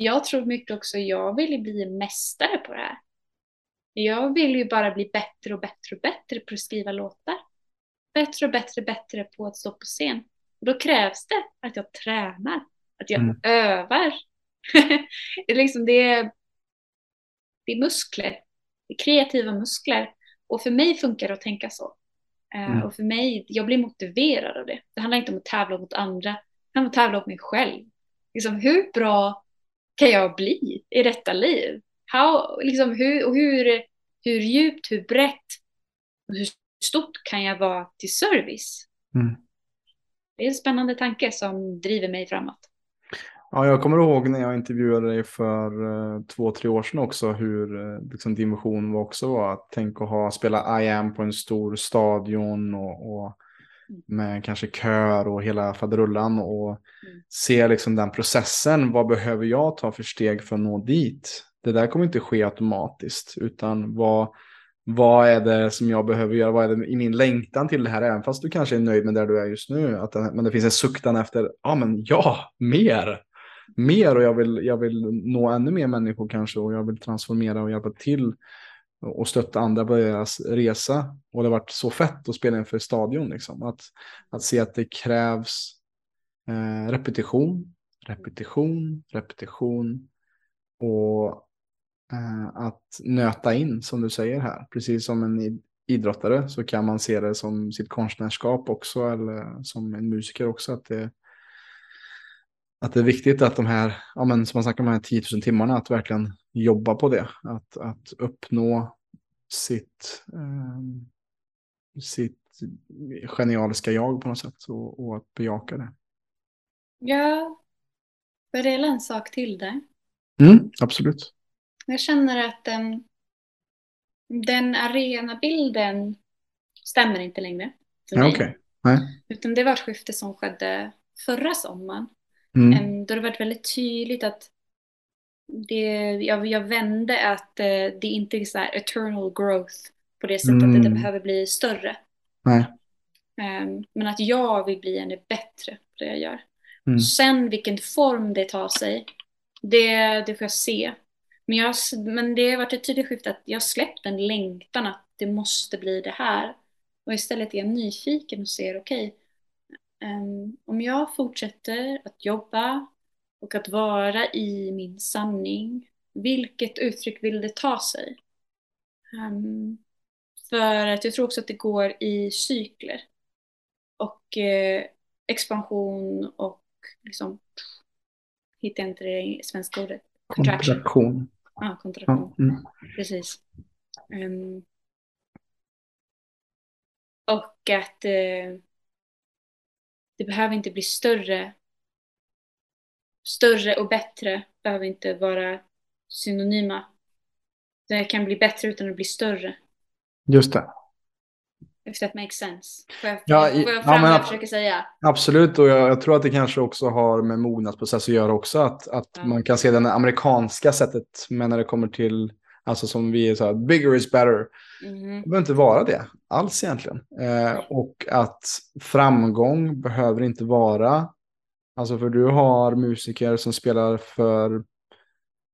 A: jag tror mycket också, jag vill ju bli mästare på det här. Jag vill ju bara bli bättre och bättre och bättre på att skriva låtar. Bättre och bättre och bättre på att stå på scen. Då krävs det att jag tränar, att jag mm. övar. det, är liksom, det, är, det är muskler, det är kreativa muskler. Och för mig funkar det att tänka så. Eh, mm. Och för mig, jag blir motiverad av det. Det handlar inte om att tävla mot andra, det handlar om att tävla mot mig själv. Liksom, hur bra kan jag bli i detta liv? How, liksom, hur, hur, hur djupt, hur brett, hur stort kan jag vara till service? Mm det är en spännande tanke som driver mig framåt.
B: Ja, jag kommer ihåg när jag intervjuade dig för uh, två, tre år sedan också hur uh, liksom din vision var också var att tänka att ha, spela I am på en stor stadion och, och med kanske kör och hela faderullan och mm. se liksom den processen. Vad behöver jag ta för steg för att nå dit? Det där kommer inte ske automatiskt utan vad, vad är det som jag behöver göra? Vad är det i min längtan till det här? Även fast du kanske är nöjd med där du är just nu. Att det, men det finns en suktan efter, ja men ja, mer. Mer och jag vill, jag vill nå ännu mer människor kanske och jag vill transformera och hjälpa till och stötta andra på deras resa. Och det har varit så fett att spela inför stadion. Liksom. Att, att se att det krävs eh, repetition, repetition, repetition. Och eh, att nöta in, som du säger här. Precis som en idrottare så kan man se det som sitt konstnärskap också. Eller som en musiker också. Att det, att det är viktigt att de här, ja men som man snackar om de här 10 000 timmarna, att verkligen jobba på det. Att, att uppnå sitt, eh, sitt genialiska jag på något sätt och, och att bejaka det.
A: Ja, får jag dela en sak till där?
B: Mm, absolut.
A: Jag känner att den, den arenabilden stämmer inte längre
B: för mig. Ja, okay. Nej.
A: Utan det var ett skifte som skedde förra sommaren. Mm. Då det varit väldigt tydligt att det, jag, jag vände att eh, det inte är så här eternal growth på det sättet mm. att det mm. behöver bli större.
B: Nej.
A: Um, men att jag vill bli ännu bättre på det jag gör. Mm. Sen vilken form det tar sig, det, det får jag se. Men, jag, men det har varit ett tydligt skifte att jag släppt en längtan att det måste bli det här. Och istället är jag nyfiken och ser, okej, okay, Um, om jag fortsätter att jobba och att vara i min sanning, vilket uttryck vill det ta sig? Um, för att jag tror också att det går i cykler. Och eh, expansion och liksom, hittar jag inte det svenska ordet?
B: Kontraktion.
A: Ja, kontraktion. Mm. Precis. Um, och att eh, det behöver inte bli större. Större och bättre behöver inte vara synonyma. Det kan bli bättre utan att bli större.
B: Just det.
A: If that makes sense. Får jag, ja, får jag fram ja, jag försöker säga?
B: Absolut, och jag, jag, tror att det kanske också har med mognadsprocess att göra också. Att, att ja. man kan se det amerikanska sättet, men när det kommer till Alltså som vi är så här, bigger is better. Mm. Det behöver inte vara det alls egentligen. Eh, och att framgång behöver inte vara, alltså för du har musiker som spelar för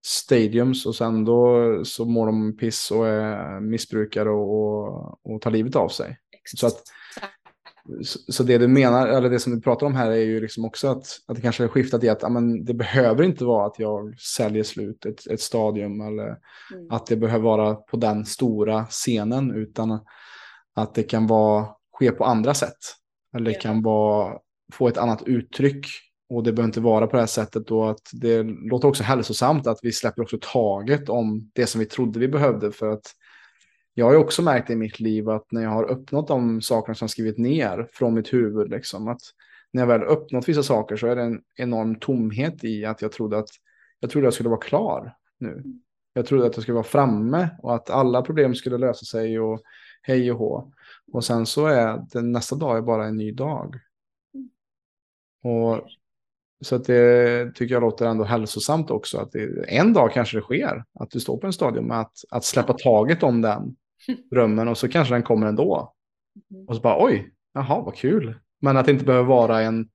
B: stadiums och sen då så mår de piss och är missbrukare och, och, och tar livet av sig. Exakt. Så att så det du menar, eller det som du pratar om här är ju liksom också att, att det kanske har skiftat i att amen, det behöver inte vara att jag säljer slut ett, ett stadium eller mm. att det behöver vara på den stora scenen utan att det kan vara, ske på andra sätt. Eller det kan vara, få ett annat uttryck och det behöver inte vara på det här sättet då att det låter också hälsosamt att vi släpper också taget om det som vi trodde vi behövde för att jag har ju också märkt i mitt liv att när jag har uppnått de sakerna som jag skrivit ner från mitt huvud, liksom, att när jag väl uppnått vissa saker så är det en enorm tomhet i att jag trodde att jag trodde jag skulle vara klar nu. Jag trodde att jag skulle vara framme och att alla problem skulle lösa sig och hej och hå. Och sen så är det nästa dag är bara en ny dag. Och så att det tycker jag låter ändå hälsosamt också. Att det, en dag kanske det sker, att du står på en stadium med att, att släppa taget om den drömmen och så kanske den kommer ändå. Mm. Och så bara oj, jaha vad kul. Men att det inte behöver vara en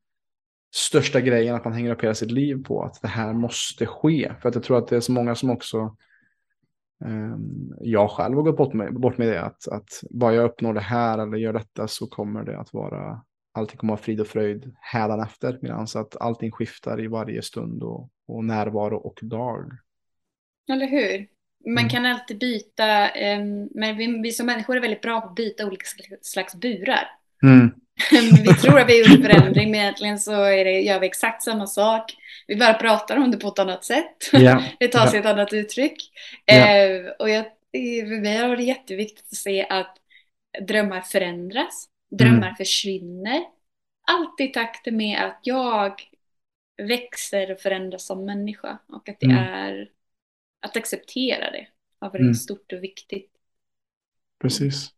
B: största grejen att man hänger upp hela sitt liv på att det här måste ske. För att jag tror att det är så många som också, um, jag själv har gått bort med, bort med det, att, att bara jag uppnår det här eller gör detta så kommer det att vara, allting kommer att vara frid och fröjd hädanefter. Medan att allting skiftar i varje stund och, och närvaro och dag.
A: Eller hur? Man mm. kan alltid byta, um, men vi, vi, som människor är väldigt bra på att byta olika slags burar.
B: Mm.
A: vi tror att vi gjort förändring, men egentligen så är det, gör vi exakt samma sak. Vi bara pratar om det på ett annat sätt.
B: Yeah.
A: det tar sig yeah. ett annat uttryck. Yeah. Uh, och jag, för mig har det jätteviktigt att se att drömmar förändras, drömmar mm. försvinner. Allt i takt med att jag växer och förändras som människa och att det
B: Mm.
A: är att acceptera det har varit
B: Mm.
A: stort och viktigt.
B: Precis.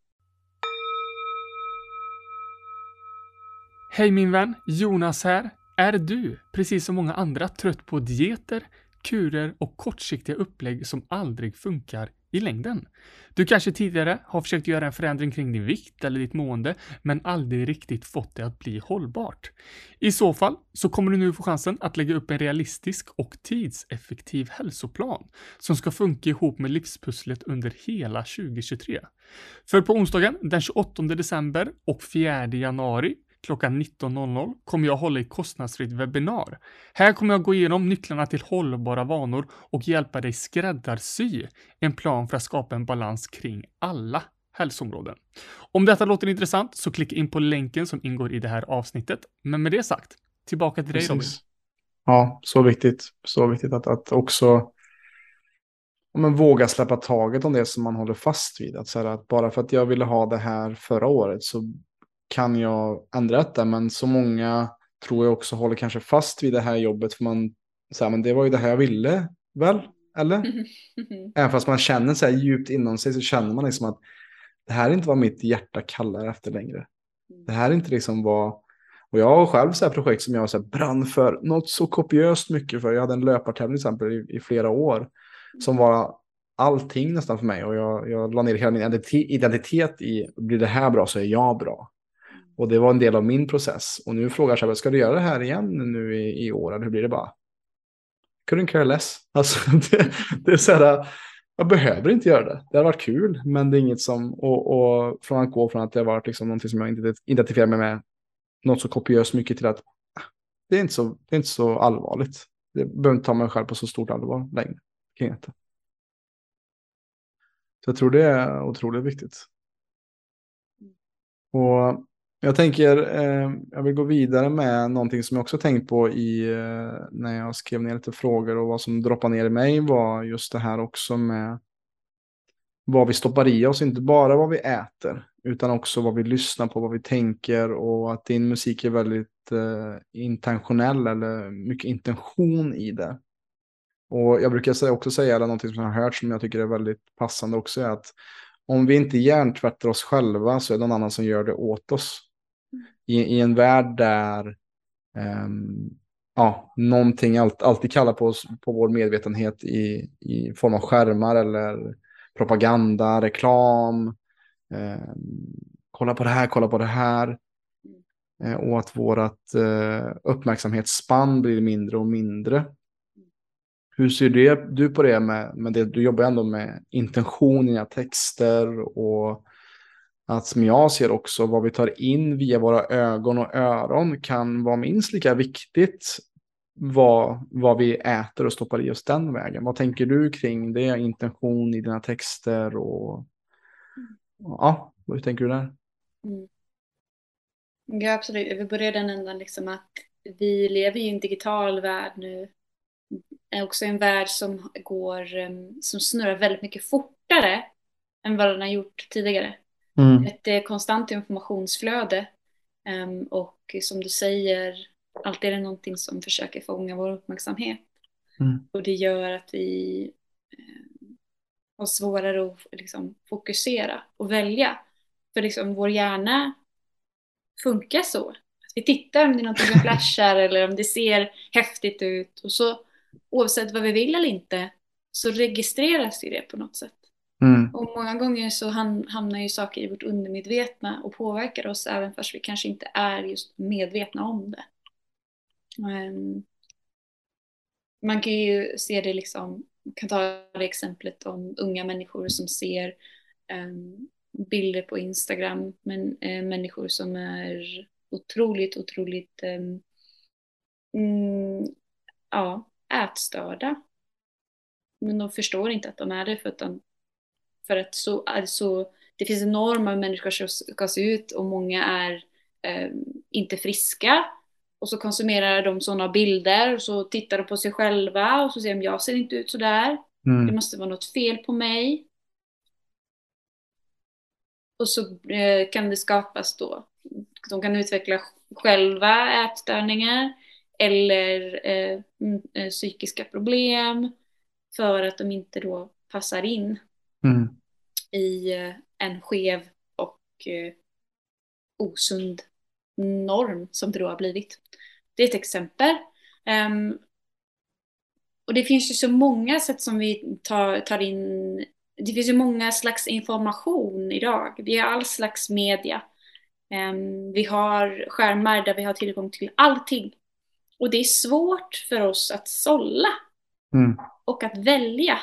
C: Hej min vän, Jonas här. Är du, precis som många andra, trött på dieter, kurer och kortsiktiga upplägg som aldrig funkar i längden? Du kanske tidigare har försökt göra en förändring kring din vikt eller ditt mående, men aldrig riktigt fått det att bli hållbart. I så fall så kommer du nu få chansen att lägga upp en realistisk och tidseffektiv hälsoplan som ska funka ihop med livspusslet under hela 2023. För på onsdagen den 28 december och 4 januari klockan 19.00 kommer jag hålla ett kostnadsfritt webbinar. Här kommer jag gå igenom nycklarna till hållbara vanor och hjälpa dig skräddarsy en plan för att skapa en balans kring alla hälsoområden. Om detta låter intressant så klicka in på länken som ingår i det här avsnittet. Men med det sagt, tillbaka till dig Robin.
B: Precis. Ja, så viktigt. Så viktigt att, att också men våga släppa taget om det som man håller fast vid. Att, så här, att bara för att jag ville ha det här förra året så kan jag ändra detta. Men så många tror jag också håller kanske fast vid det här jobbet. För man säger, men det var ju det här jag ville, väl? Eller? Även fast man känner så här djupt inom sig så känner man liksom att det här är inte vad mitt hjärta kallar efter längre. Det här är inte liksom vad... Och jag har själv så här projekt som jag så här brann för något så kopiöst mycket för. Jag hade en löpartävling till exempel i, i flera år. Som var allting nästan för mig. Och jag, jag la ner hela min identitet, identitet i, blir det här bra så är jag bra. Och det var en del av min process. Och nu frågar jag, ska du göra det här igen nu i, i år? Eller hur blir det bara? Couldn't care less. Alltså, det, det är så här, jag behöver inte göra det. Det har varit kul, men det är inget som, och, och från att gå från att det har varit liksom någonting som jag inte identifierar mig med, något så kopiöst mycket till att ah, det är inte så, det är inte så allvarligt. Det behöver inte ta mig själv på så stort allvar längre. Kring inte. Så jag tror det är otroligt viktigt. Och jag tänker, eh, jag vill gå vidare med någonting som jag också tänkt på i, eh, när jag skrev ner lite frågor och vad som droppade ner i mig var just det här också med vad vi stoppar i oss, inte bara vad vi äter, utan också vad vi lyssnar på, vad vi tänker och att din musik är väldigt eh, intentionell eller mycket intention i det. Och jag brukar också säga, eller någonting som jag har hört som jag tycker är väldigt passande också, är att om vi inte hjärntvättar oss själva så är det någon annan som gör det åt oss. I, i en värld där um, ja, någonting allt, alltid kallar på oss på vår medvetenhet i, i form av skärmar eller propaganda, reklam. Eh, kolla på det här, kolla på det här. Eh, och att vårt eh, uppmärksamhetsspann blir mindre och mindre. Hur ser du på det med, med det? Du jobbar ändå med intention i dina texter och att som jag ser också vad vi tar in via våra ögon och öron kan vara minst lika viktigt vad, vad vi äter och stoppar i oss den vägen. Vad tänker du kring det? Intention i dina texter och ja, hur tänker du där?
A: Mm. Ja, absolut. Vi börjar den ändan liksom att vi lever i en digital värld nu. är också en värld som går, um, som snurrar väldigt mycket fortare än vad den har gjort tidigare. Mm. Ett konstant informationsflöde och som du säger, alltid är det någonting som försöker fånga vår uppmärksamhet. Mm. Och det gör att vi eh, har svårare att liksom, fokusera och välja. För liksom, vår hjärna funkar så. Att vi tittar om det är någonting som flashar eller om det ser häftigt ut. Och så oavsett vad vi vill eller inte så registreras ju det på något sätt. Mm. Och många gånger så hamnar ju saker i vårt undermedvetna och påverkar oss även fast vi kanske inte är just medvetna om det. Um, man kan ju se det liksom, kan ta det exemplet om unga människor som ser um, bilder på Instagram, men uh, människor som är otroligt, otroligt um, mm, ja, ätstörda. Men de förstår inte att de är det för att, de, för att så, alltså, det finns enorma människor som ska se ut och många är inte friska och så konsumerar de sådana bilder och så tittar de på sig själva och så säger de jag ser inte ut sådär. Mm. Det måste vara något fel på mig. Och så eh, kan det skapas då, de kan utveckla själva ätstörningar eller eh, mm, eh, psykiska problem för att de inte då passar in
B: Mm.
A: I eh, en skev och eh, osund norm som det då har blivit. Det är ett exempel. Ehm, och det finns ju så många sätt som vi tar, tar in, det finns ju många slags information idag. Vi har all slags media. Ehm, vi har skärmar där vi har tillgång till allting. Och det är svårt för oss att sålla
B: Mm.
A: och att välja.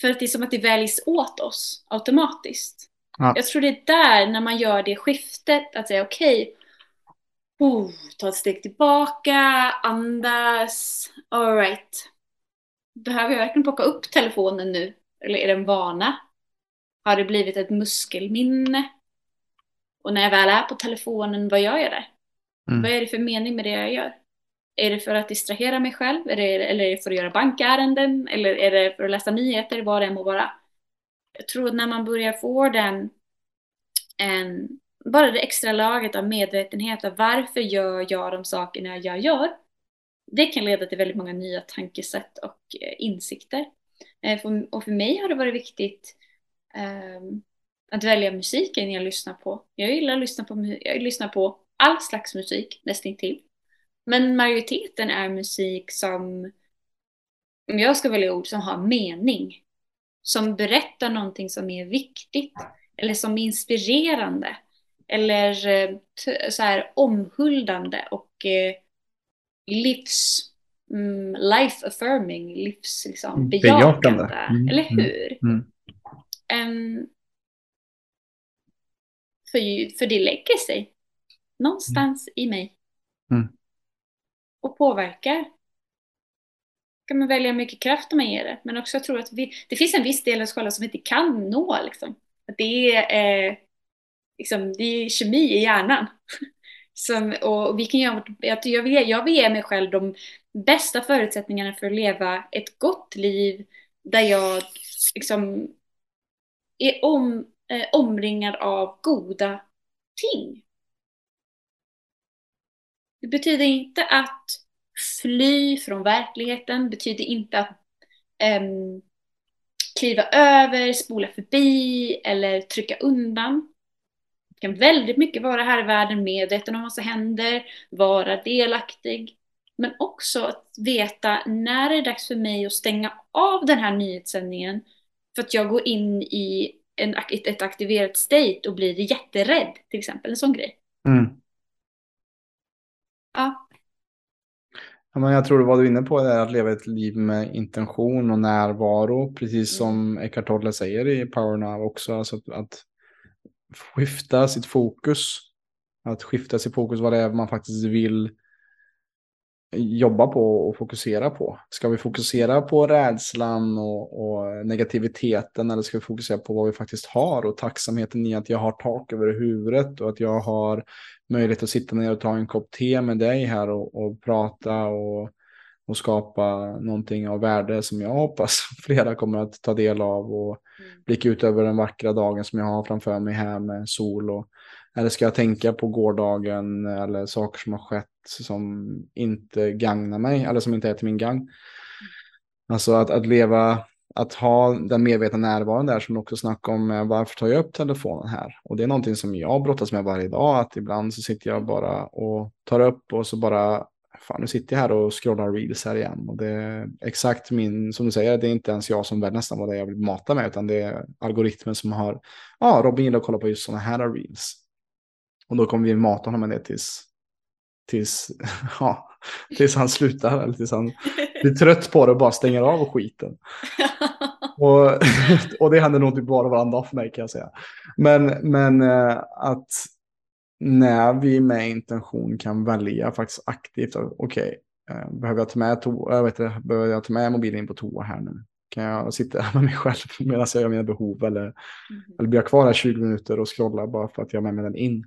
A: För att det är som att det väljs åt oss automatiskt.
B: Ja.
A: Jag tror det är där, när man gör det skiftet, att säga okej, oh, ta ett steg tillbaka, andas, alright. Behöver jag verkligen plocka upp telefonen nu? Eller är det en vana? Har det blivit ett muskelminne? Och när jag väl är på telefonen, vad gör jag där?
B: Mm.
A: Vad är det för mening med det jag gör? Är det för att distrahera mig själv? Är det, eller är det för att göra bankärenden? Eller är det för att läsa nyheter? Vad det än må vara. Jag tror att när man börjar få den, en, bara det extra laget av medvetenhet av varför gör jag de sakerna jag gör? Det kan leda till väldigt många nya tankesätt och eh, insikter. Eh, och för mig har det varit viktigt um, att välja musiken jag lyssnar på. Jag gillar att lyssna på, jag lyssnar på all slags musik, nästintill. Men majoriteten är musik som, om jag ska välja ord, som har mening. Som berättar någonting som är viktigt. Eller som är inspirerande. Eller eh, så här omhuldande och eh, livs... Mm, life affirming, livs liksom,
B: Bejakande.
A: bejakande.
B: Mm,
A: Eller
B: mm,
A: hur?
B: mm.
A: Em, för, för det lägger sig någonstans i mig.
B: Mm.
A: Och påverkar. kan man välja hur mycket kraft man ger det. Men också jag tror att vi, det finns en viss del av oss själva som vi inte kan nå. Liksom. Att det, är, eh, liksom, det är kemi i hjärnan. Som, och vi kan göra, jag, jag, vill, jag vill ge mig själv de bästa förutsättningarna för att leva ett gott liv där jag liksom är om, eh, omringad av goda ting. Det betyder inte att fly från verkligheten, det betyder inte att um, kliva över, spola förbi eller trycka undan. Det kan väldigt mycket vara här i världen, medveten om vad som händer, vara delaktig. Men också att veta när det är dags för mig att stänga av den här nyhetssändningen för att jag går in i en, ett, ett aktiverat state och blir jätterädd, till exempel. En sån grej.
B: Mm.
A: Ja.
B: Ja, men jag tror det var du inne på det, att leva ett liv med intention och närvaro, precis
A: Mm.
B: som Eckart Tolle säger i Power Now också. Alltså att, att skifta sitt fokus. Att skifta sitt fokus vad det är man faktiskt vill jobba på och fokusera på. Ska vi fokusera på rädslan och, och negativiteten eller ska vi fokusera på vad vi faktiskt har och tacksamheten i att jag har tak över huvudet och att jag har möjlighet att sitta ner och ta en kopp te med dig här och, och prata och, och skapa någonting av värde som jag hoppas flera kommer att ta del av och blicka ut över den vackra dagen som jag har framför mig här med sol och eller ska jag tänka på gårdagen eller saker som har skett som inte gagnar mig eller som inte är till min gagn. Alltså att, att leva, att ha den medvetna närvaron där som också snackar om, varför tar jag upp telefonen här? Och det är någonting som jag brottas med varje dag, att ibland så sitter jag bara och tar upp och så bara, fan nu sitter jag här och scrollar reels här igen. Och det är exakt min, som du säger, det är inte ens jag som väl nästan vad det är jag vill mata med, utan det är algoritmen som har, ja, Robin gillar att kolla på just sådana här reels. Och då kommer vi mata honom med det tills, tills, ja, tills han slutar, eller tills han blir trött på det och bara stänger av skiten. Och, och det händer nog typ bara varannan dag för mig kan jag säga. Men, men eh, att när vi med intention kan välja faktiskt aktivt, okej, eh, behöver jag ta med to- jag vet inte, behöver jag ta med mobilen in på toa här nu? Kan jag sitta med mig själv medan jag gör mina behov eller,
A: Mhm.
B: eller blir jag kvar här 20 minuter och scrollar bara för att jag har med mig den in?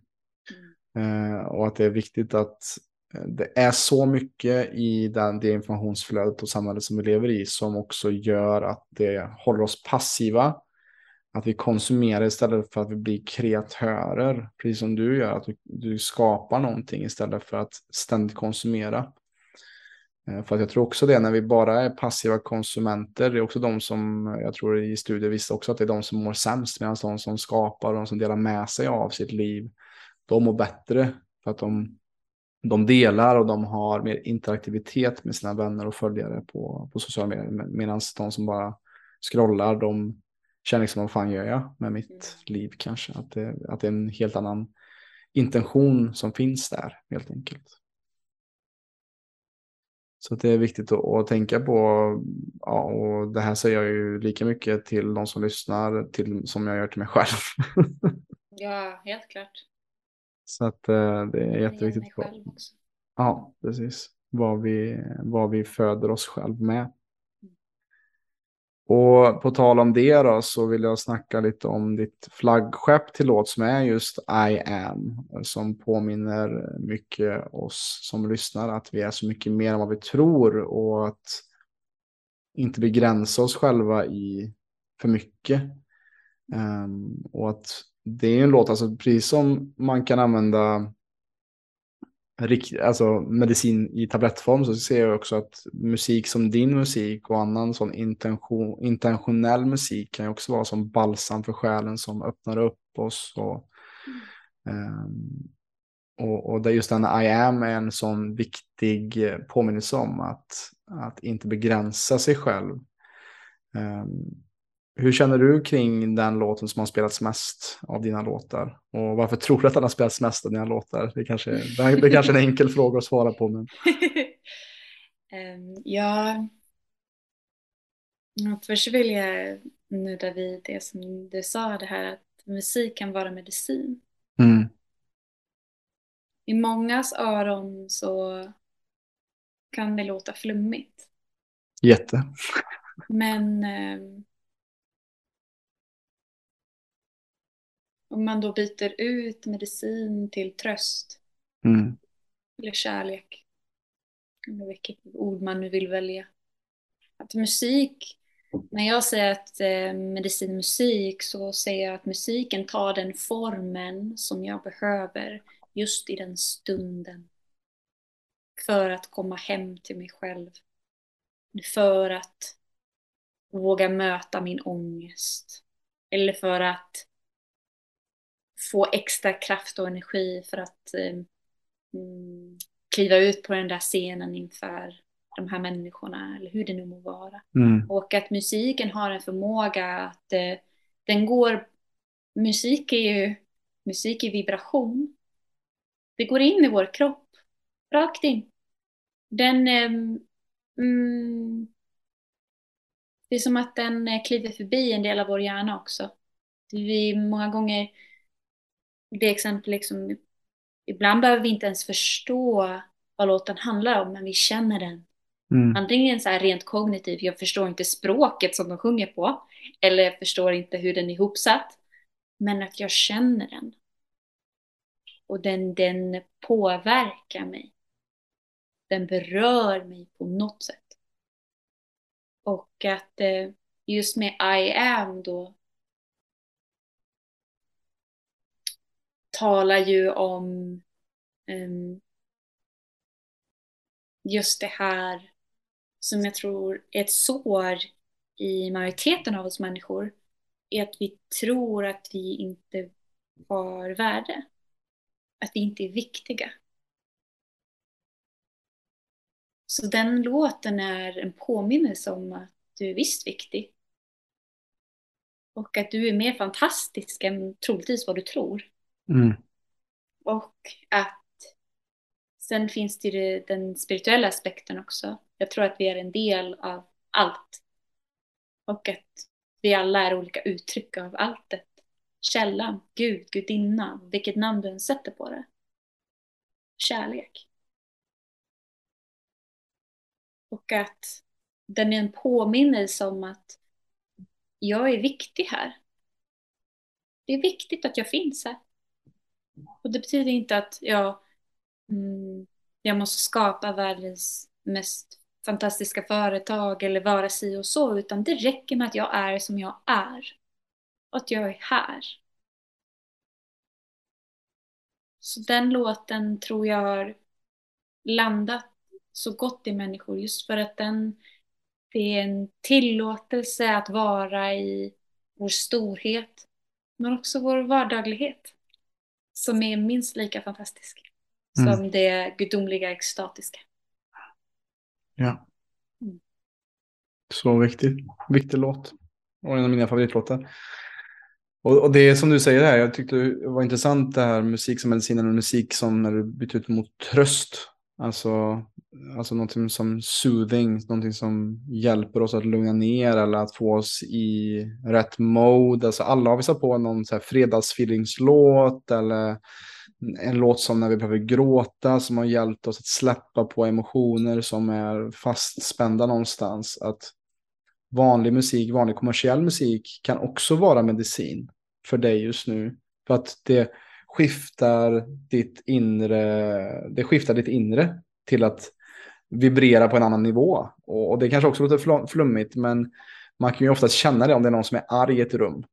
A: Mm.
B: Eh, och att det är viktigt att eh, Eh, det är så mycket i den, det informationsflödet och samhället som vi lever i som också gör att det håller oss passiva. att vi konsumerar istället för att vi blir kreatörer. Precis som du gör, att du, du skapar någonting istället för att ständigt konsumera. Eh, för att jag tror också det, när vi bara är passiva konsumenter, det är också de som, jag tror i studier visste också att det är de som mår sämst, medan de som skapar och de som delar med sig av sitt liv, de mår bättre. För att de, de delar och de har mer interaktivitet med sina vänner och följare på, på sociala medier. Medan de som bara scrollar, de känner liksom vad fan gör jag med mitt mm. liv kanske. Att det, att det är en helt annan intention som finns där helt enkelt. Så det är viktigt att, att, tänka på. Ja, och det här säger jag ju lika mycket till de som lyssnar till, som jag gör till mig själv.
A: ja, helt klart.
B: Så att eh, det är jätteviktigt. Ja, precis. Vad vi, vad vi föder oss själv med. Och på tal om det då så vill jag snacka lite om ditt flaggskepp till låt som är just I am. Som påminner mycket oss som lyssnar att vi är så mycket mer än vad vi tror och att inte begränsa oss själva i för mycket. Um, och att det är en låt, alltså precis som man kan använda alltså medicin i tablettform så ser jag också att musik som din musik och annan sån intention, intentionell musik kan ju också vara som balsam för själen som öppnar upp oss. Och, um, och, och där just den I am är en sån viktig påminnelse om att, att inte begränsa sig själv. Um, hur känner du kring den låten som har spelats mest av dina låtar? Och varför tror du att den har spelats mest av dina låtar? Det kanske, det är kanske en enkel fråga att svara på. Men...
A: um, ja, först vill jag nudda vid det som du sa, det här att musik kan vara medicin. Mm. I mångas öron så kan det låta flummigt.
B: Jätte.
A: Men um, Om man då byter ut medicin till tröst. Mm. Eller kärlek. Eller vilket ord man nu vill välja. Att musik, när jag säger att eh, medicin musik så säger jag att musiken tar den formen som jag behöver just i den stunden. För att komma hem till mig själv. För att våga möta min ångest. Eller för att få extra kraft och energi för att eh, mm, kliva ut på den där scenen inför de här människorna eller hur det nu må vara. Mm. Och att musiken har en förmåga att eh, den går, musik är ju, musik är vibration. Det går in i vår kropp, rakt in. Den, eh, mm, det är som att den eh, kliver förbi en del av vår hjärna också. Vi många gånger det exempel liksom, ibland behöver vi inte ens förstå vad låten handlar om, men vi känner den. Mm. Antingen så här rent kognitivt, jag förstår inte språket som de sjunger på, eller jag förstår inte hur den är ihopsatt, men att jag känner den. Och den, den påverkar mig. Den berör mig på något sätt. Och att eh, just med I am då talar ju om um, just det här som jag tror är ett sår i majoriteten av oss människor är att vi tror att vi inte har värde. Att vi inte är viktiga. Så den låten är en påminnelse om att du är visst viktig. Och att du är mer fantastisk än troligtvis vad du tror. Mm. Och att sen finns det ju den spirituella aspekten också. Jag tror att vi är en del av allt. Och att vi alla är olika uttryck av alltet. Källan, Gud, gudinna, vilket namn du än sätter på det. Kärlek. Och att den är en påminnelse om att jag är viktig här. Det är viktigt att jag finns här. Och det betyder inte att jag, mm, jag måste skapa världens mest fantastiska företag eller vara si och så, utan det räcker med att jag är som jag är. och att jag är här. Så den låten tror jag har landat så gott i människor just för att den det är en tillåtelse att vara i vår storhet men också vår vardaglighet som är minst lika fantastisk
B: Mm.
A: som det gudomliga extatiska.
B: Ja.
A: Mm.
B: Så viktig. Viktig låt. Och en av mina favoritlåtar. Och, och det är som du säger här, jag tyckte det var intressant det här musik som medicin eller musik som när du byter ut mot tröst. Alltså, alltså någonting som soothing, någonting som hjälper oss att lugna ner eller att få oss i rätt mode. Alltså alla har vi satt på någon så här fredagsfeelingslåt eller en låt som när vi behöver gråta som har hjälpt oss att släppa på emotioner som är fastspända någonstans. Att vanlig musik, vanlig kommersiell musik kan också vara medicin för dig just nu. För att det skiftar ditt inre, det skiftar ditt inre till att vibrera på en annan nivå. Och, och det kanske också låter flummigt, men man kan ju oftast känna det om det är någon som är arg i ett rum.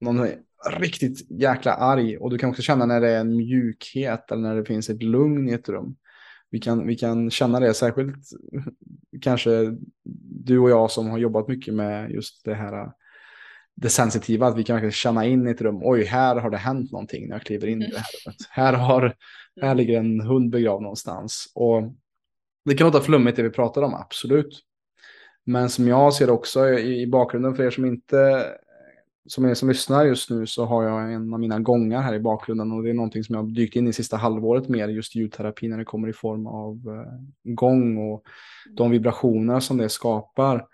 B: Någon är riktigt jäkla arg och du kan också känna när det är en mjukhet eller när det finns ett lugn i ett rum. Vi kan, vi kan känna det särskilt kanske du och jag som har jobbat mycket med just det här det sensitiva, att vi kan verkligen känna in i ett rum. Oj, här har det hänt någonting när jag kliver in i det här rummet. Här, har, här ligger en hund begravd någonstans. Och det kan låta flummigt det vi pratar om, absolut. Men som jag ser också i, i bakgrunden för er som inte som är som lyssnar just nu så har jag en av mina gångar här i bakgrunden och det är någonting som jag har dykt in i sista halvåret mer just ljudterapi när det kommer i form av eh, gång och de vibrationer som det skapar.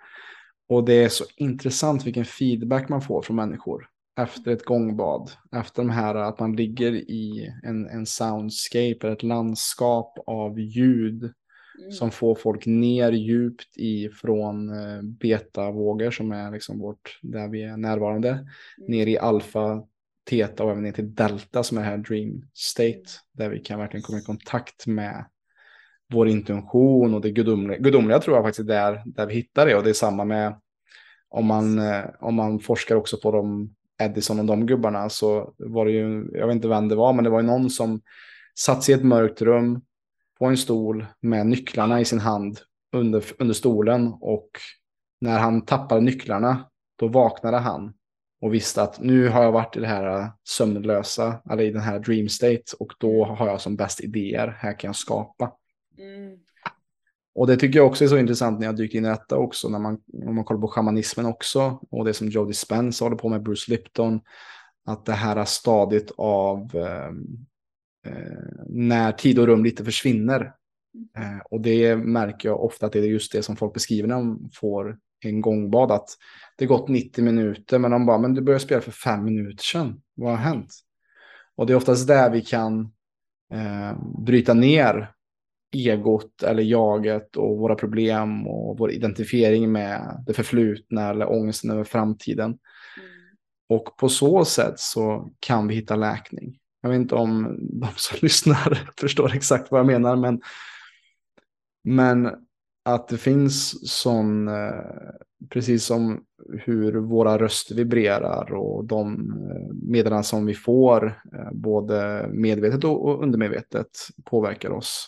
B: Och det är så intressant vilken feedback man får från människor efter ett gångbad. Efter de här att man ligger i en, en soundscape eller ett landskap av ljud
A: Mm.
B: som får folk ner djupt ifrån eh, betavågor som är liksom vårt, där vi är närvarande,
A: Mm.
B: ner i alfa, teta och även ner till delta som är här dream state, där vi kan verkligen komma i kontakt med vår intention och det gudomliga. Gudomliga tror jag faktiskt är där, där vi hittar det och det är samma med om man, eh, om man forskar också på de Edison och de gubbarna så var det ju, jag vet inte vem det var, men det var ju någon som satt sig i ett mörkt rum på en stol med nycklarna i sin hand under, under stolen. Och när han tappade nycklarna då vaknade han och visste att nu har jag varit i det här sömnlösa eller i den här dream state. Och då har jag som bäst idéer, här kan jag skapa.
A: Mm.
B: Och det tycker jag också är så intressant när jag dyker in i detta också, när man, om man kollar på shamanismen också, och det som Joe Dispenza håller på med, Bruce Lipton, att det här stadiet av eh, när tid och rum lite försvinner. Eh, och det märker jag ofta att det är just det som folk beskriver när de får en gångbad, att det gått 90 minuter, men de bara, men du började spela för fem minuter sedan, vad har hänt? Och det är oftast där vi kan eh, bryta ner egot eller jaget och våra problem och vår identifiering med det förflutna eller ångesten över framtiden.
A: Mm.
B: Och på så sätt så kan vi hitta läkning. Jag vet inte om de som lyssnar förstår exakt vad jag menar, men, men att det finns sån, eh, precis som hur våra röster vibrerar och de eh, meddelanden som vi får, eh, både medvetet och undermedvetet, påverkar oss.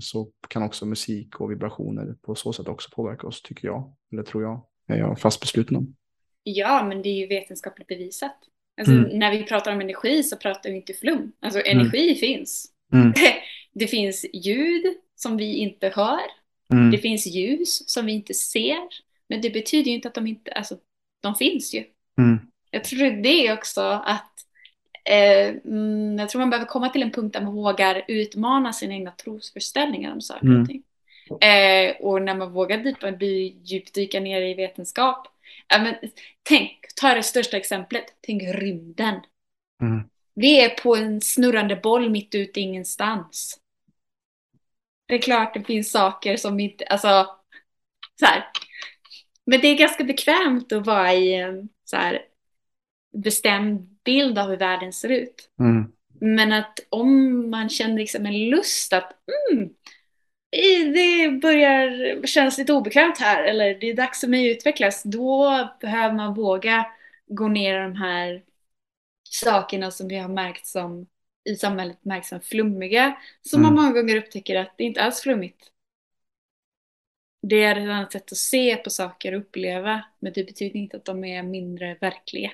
B: Så kan också musik och vibrationer på så sätt också påverka oss, tycker jag. Eller tror jag. är jag fast besluten om.
A: Ja, men det är ju vetenskapligt bevisat. Alltså,
B: Mm.
A: När vi pratar om energi så pratar vi inte flum. Alltså energi finns.
B: Mm.
A: Det finns ljud som vi inte hör.
B: Mm.
A: Det finns ljus som vi inte ser. Men det betyder ju inte att de inte, alltså de finns ju.
B: Mm.
A: Jag tror det är också att eh, mm, jag tror man behöver komma till en punkt där man vågar utmana sina egna trosföreställningar om saker
B: Mm.
A: och ting. Eh, och när man vågar djupdyka ner i vetenskap. Ja, men, tänk, ta det största exemplet. Tänk rymden.
B: Mm.
A: Vi är på en snurrande boll mitt ute ingenstans. Det är klart det finns saker som inte, alltså, så här. Men det är ganska bekvämt att vara i en så här bestämd bild av hur världen ser ut.
B: Mm.
A: Men att om man känner liksom en lust att mm, det börjar kännas lite obekvämt här eller det är dags för mig att utvecklas, då behöver man våga gå ner i de här sakerna som vi har märkt som i samhället märks som flummiga som
B: Mm.
A: man många gånger upptäcker att det inte alls flummigt. Det är ett annat sätt att se på saker och uppleva men det betyder inte att de är mindre verkliga.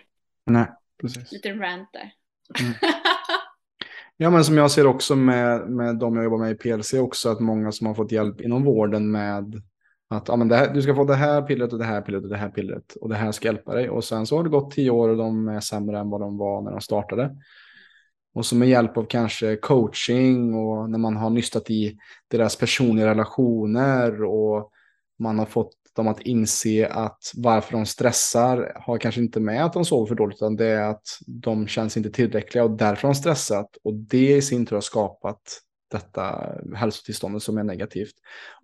B: Nej, precis.
A: Liten rant där.
B: Mm. Ja, men som jag ser också med, med de jag jobbar med i PLC också, att många som har fått hjälp inom vården med att ja, men det här, du ska få det här pillret och det här pillret och det här pillret och det här ska hjälpa dig. Och sen så har det gått tio år och de är sämre än vad de var när de startade. Och så med hjälp av kanske coaching och när man har nystat i deras personliga relationer och man har fått dem att inse att varför de stressar har kanske inte med att de sover för dåligt utan det är att de känns inte tillräckliga och därför har de stressat och det i sin tur har skapat detta hälsotillståndet som är negativt.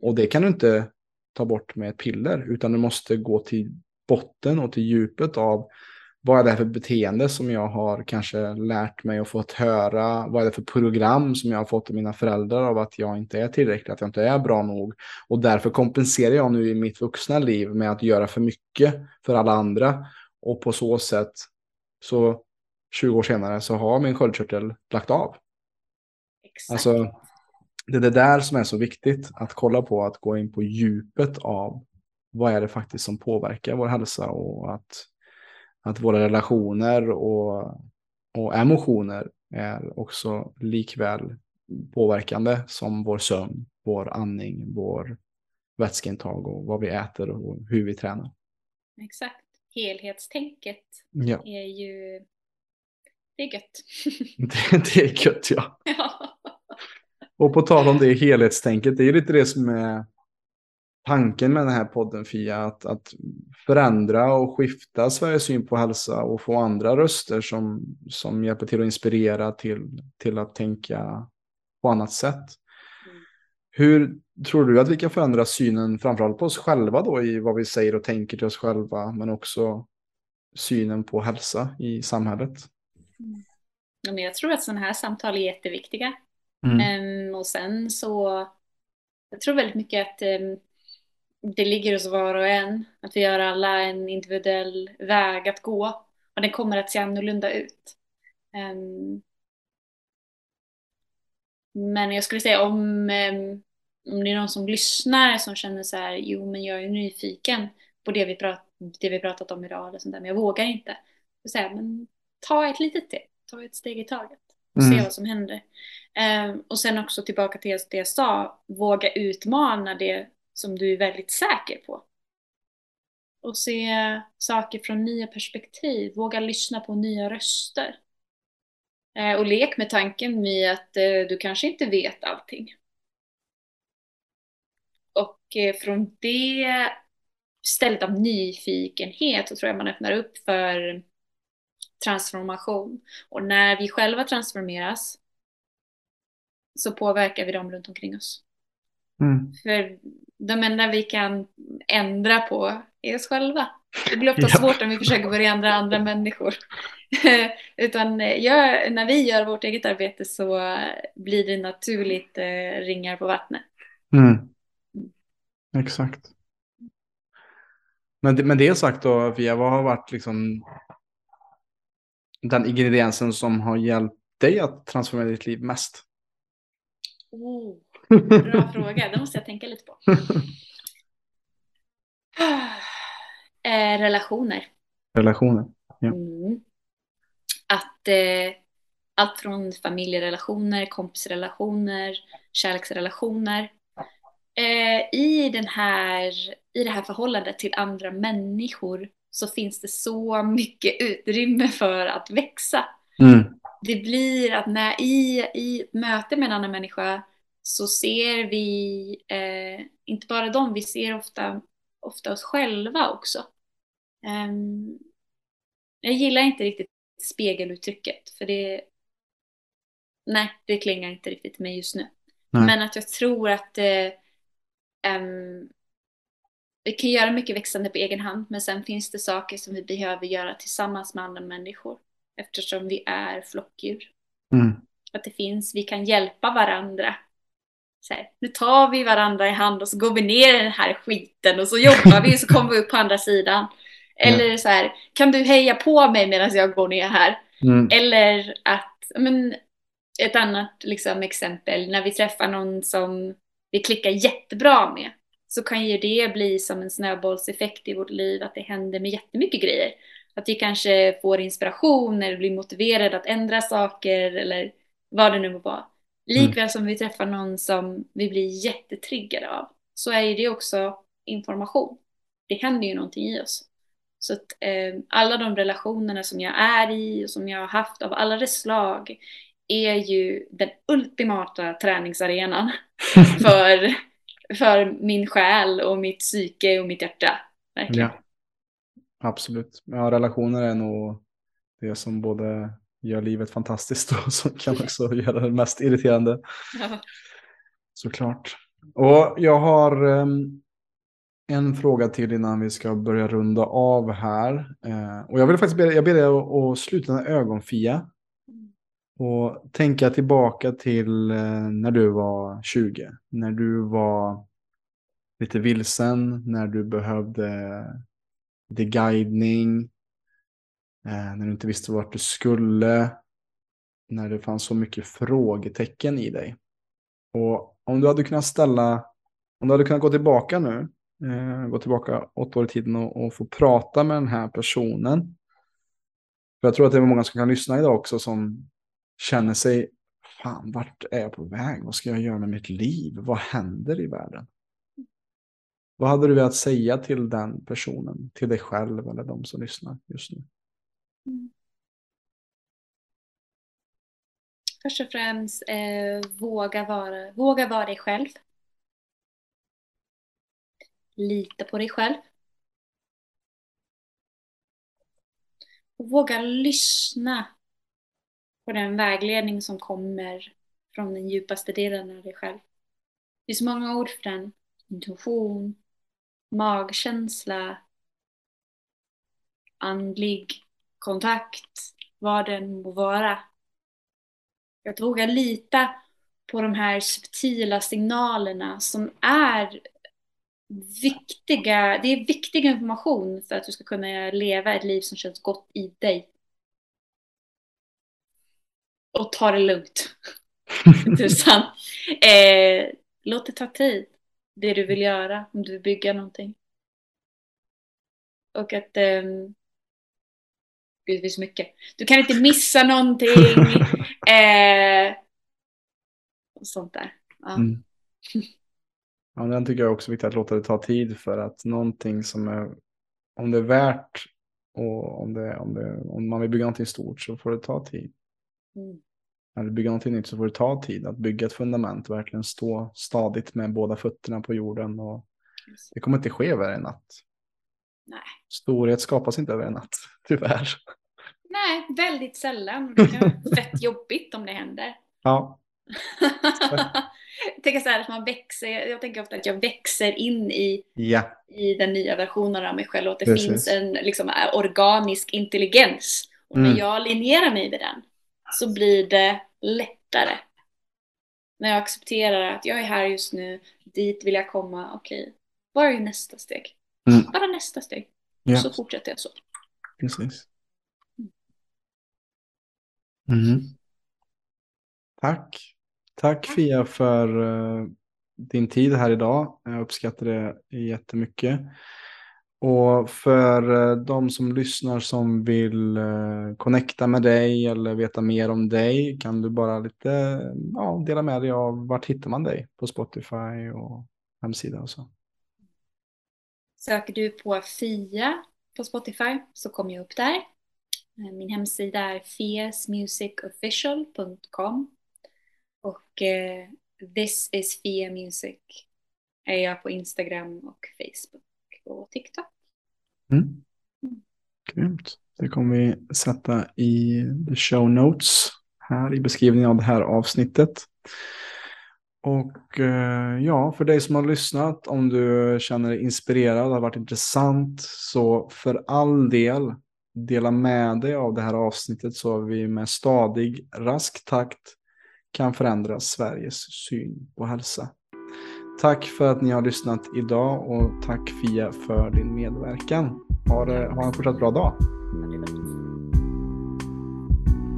B: Och det kan du inte ta bort med ett piller utan du måste gå till botten och till djupet av vad är det här för beteende som jag har kanske lärt mig och fått höra? Vad är det för program som jag har fått av mina föräldrar av att jag inte är tillräcklig, att jag inte är bra nog? Och därför kompenserar jag nu i mitt vuxna liv med att göra för mycket för alla andra. Och på så sätt, så 20 år senare, så har min sköldkörtel lagt av.
A: Exakt.
B: Alltså, det är det där som är så viktigt, att kolla på, att gå in på djupet av vad är det faktiskt som påverkar vår hälsa och att, att våra relationer och, och emotioner är också likväl påverkande som vår sömn, vår andning, vår vätskeintag och vad vi äter och hur vi tränar.
A: Exakt. Helhetstänket
B: Ja,
A: är ju... Det är gött.
B: det, det är gött ja.
A: ja.
B: Och på tal om det helhetstänket, det är ju lite det som är tanken med den här podden Fia, att, att förändra och skifta Sveriges syn på hälsa och få andra röster som, som hjälper till att inspirera till, till att tänka på annat sätt.
A: Mm.
B: Hur tror du att vi kan förändra synen framförallt på oss själva då i vad vi säger och tänker till oss själva, men också synen på hälsa i samhället?
A: Jag tror att sådana här samtal är jätteviktiga.
B: Mm.
A: Ehm, och sen så, jag tror väldigt mycket att ehm, det ligger hos var och en. Att vi har alla en individuell väg att gå. Och den kommer att se annorlunda ut. Ehm, men jag skulle säga om, ehm, om det är någon som lyssnar som känner så här, jo men jag är nyfiken på det vi, prat, det vi pratat om idag eller sånt där, men jag vågar inte. Så säga, men ta ett litet steg, ta ett steg i taget och se
B: Mm.
A: vad som händer. Ehm, och sen också tillbaka till det jag sa, våga utmana det som du är väldigt säker på. Och se saker från nya perspektiv, våga lyssna på nya röster. Eh, och lek med tanken med att eh, du kanske inte vet allting. Och eh, från det stället av nyfikenhet så tror jag man öppnar upp för transformation. Och när vi själva transformeras så påverkar vi dem runt omkring oss.
B: Mm.
A: För de enda vi kan ändra på är oss själva. Det blir ofta
B: Ja.
A: svårt om vi försöker börja ändra andra människor. Utan eh, gör, när vi gör vårt eget arbete så blir det naturligt eh, ringar på vattnet.
B: Mm. Exakt. Men det, med det sagt då, Fia, vad har varit liksom den ingrediensen som har hjälpt dig att transformera ditt liv mest?
A: Oh, bra fråga, det måste jag tänka lite på. Eh, relationer.
B: Relationer. Ja.
A: Mm. Att eh, allt från familjerelationer, kompisrelationer, kärleksrelationer. Eh, i, den här, I det här förhållandet till andra människor så finns det så mycket utrymme för att växa.
B: Mm.
A: Det blir att när i, i ett möte med en annan människa så ser vi eh, inte bara dem, vi ser ofta, ofta oss själva också. Ehm, jag gillar inte riktigt spegeluttrycket för det, nej, det klingar inte riktigt med just nu.
B: Nej.
A: Men att jag tror att eh, ehm, vi kan göra mycket växande på egen hand men sen finns det saker som vi behöver göra tillsammans med andra människor eftersom vi är flockdjur.
B: Mm.
A: Att det finns, vi kan hjälpa varandra. Här, nu tar vi varandra i hand och så går vi ner i den här skiten och så jobbar vi och så kommer vi upp på andra sidan. Eller så här, kan du heja på mig medan jag går ner här?
B: Mm.
A: Eller att, men, ett annat liksom, exempel, när vi träffar någon som vi klickar jättebra med så kan ju det bli som en snöbollseffekt i vårt liv, att det händer med jättemycket grejer. Att vi kanske får inspiration eller blir motiverade att ändra saker eller vad det nu må vara. Likväl mm. som vi träffar någon som vi blir jättetriggade av så är ju det också information. Det händer ju någonting i oss. Så att eh, alla de relationerna som jag är i och som jag har haft av alla dess slag är ju den ultimata träningsarenan för, för min själ och mitt psyke och mitt hjärta. Verkligen. Ja.
B: Absolut. Ja, relationer är nog det som både gör livet fantastiskt och som kan också göra det mest irriterande. Ja. Såklart. Och jag har um, en fråga till innan vi ska börja runda av här. Uh, och jag vill faktiskt be, jag ber dig att sluta dina ögon, Fia. Och tänka tillbaka till uh, när du var 20. När du var lite vilsen, när du behövde lite guidning, Eh, när du inte visste vart du skulle, när det fanns så mycket frågetecken i dig. Och om du hade kunnat ställa, om du hade kunnat gå tillbaka nu, eh, gå tillbaka åtta år i tiden och, och, få prata med den här personen. För jag tror att det är många som kan lyssna idag också som känner sig, fan vart är jag på väg? Vad ska jag göra med mitt liv? Vad händer i världen? Vad hade du velat säga till den personen, till dig själv eller de som lyssnar just nu? Mm.
A: Först och främst, eh, våga, vara, våga vara dig själv. Lita på dig själv. Och våga lyssna på den vägledning som kommer från den djupaste delen av dig själv. Det finns många ord för den. Intuition, magkänsla, andlig kontakt, vad den må vara. Att våga lita på de här subtila signalerna som är viktiga, det är viktig information för att du ska kunna leva ett liv som känns gott i dig. Och ta det lugnt. Intressant. Eh, låt det ta tid det du vill göra, om du vill bygga någonting. Och att... Um, Gud, det finns mycket. Du kan inte missa någonting. eh, och sånt där. Ja. Mm.
B: ja, den tycker jag också är viktigt att låta det ta tid för att någonting som är, om det är värt och om, det, om, det, om man vill bygga någonting stort så får det ta tid. Mm när du bygger någonting nytt så får det ta tid att bygga ett fundament, verkligen stå stadigt med båda fötterna på jorden. Och det kommer inte ske över en natt.
A: Nej.
B: Storhet skapas inte över en natt, tyvärr.
A: Nej, väldigt sällan. Det kan vara fett jobbigt om det händer.
B: Ja.
A: jag tänker så här att man växer, jag tänker ofta att jag växer in i,
B: ja.
A: i den nya versionen av mig själv och att det Precis. finns en liksom, organisk intelligens. Och när mm. jag linjerar mig vid den så blir det lättare. När jag accepterar att jag är här just nu, dit vill jag komma, okej, okay. vad är nästa steg? Mm. Bara nästa steg. Ja. Så fortsätter jag så.
B: Precis. Mm. Tack. Tack Fia för uh, din tid här idag. Jag uppskattar det jättemycket. Och för eh, de som lyssnar som vill eh, connecta med dig eller veta mer om dig kan du bara lite ja, dela med dig av vart hittar man dig på Spotify och hemsida och så.
A: Söker du på Fia på Spotify så kommer jag upp där. Eh, min hemsida är fiasmusicofficial.com och eh, This is Fia Music är jag på Instagram och Facebook och TikTok.
B: Mm. Grymt. Det kommer vi sätta i the show notes här i beskrivningen av det här avsnittet. Och eh, ja, för dig som har lyssnat, om du känner dig inspirerad, har varit intressant, så för all del dela med dig av det här avsnittet så vi med stadig, rask takt kan förändra Sveriges syn på hälsa. Tack för att ni har lyssnat idag och tack Fia för din medverkan. Ha, det, ha en fortsatt bra dag.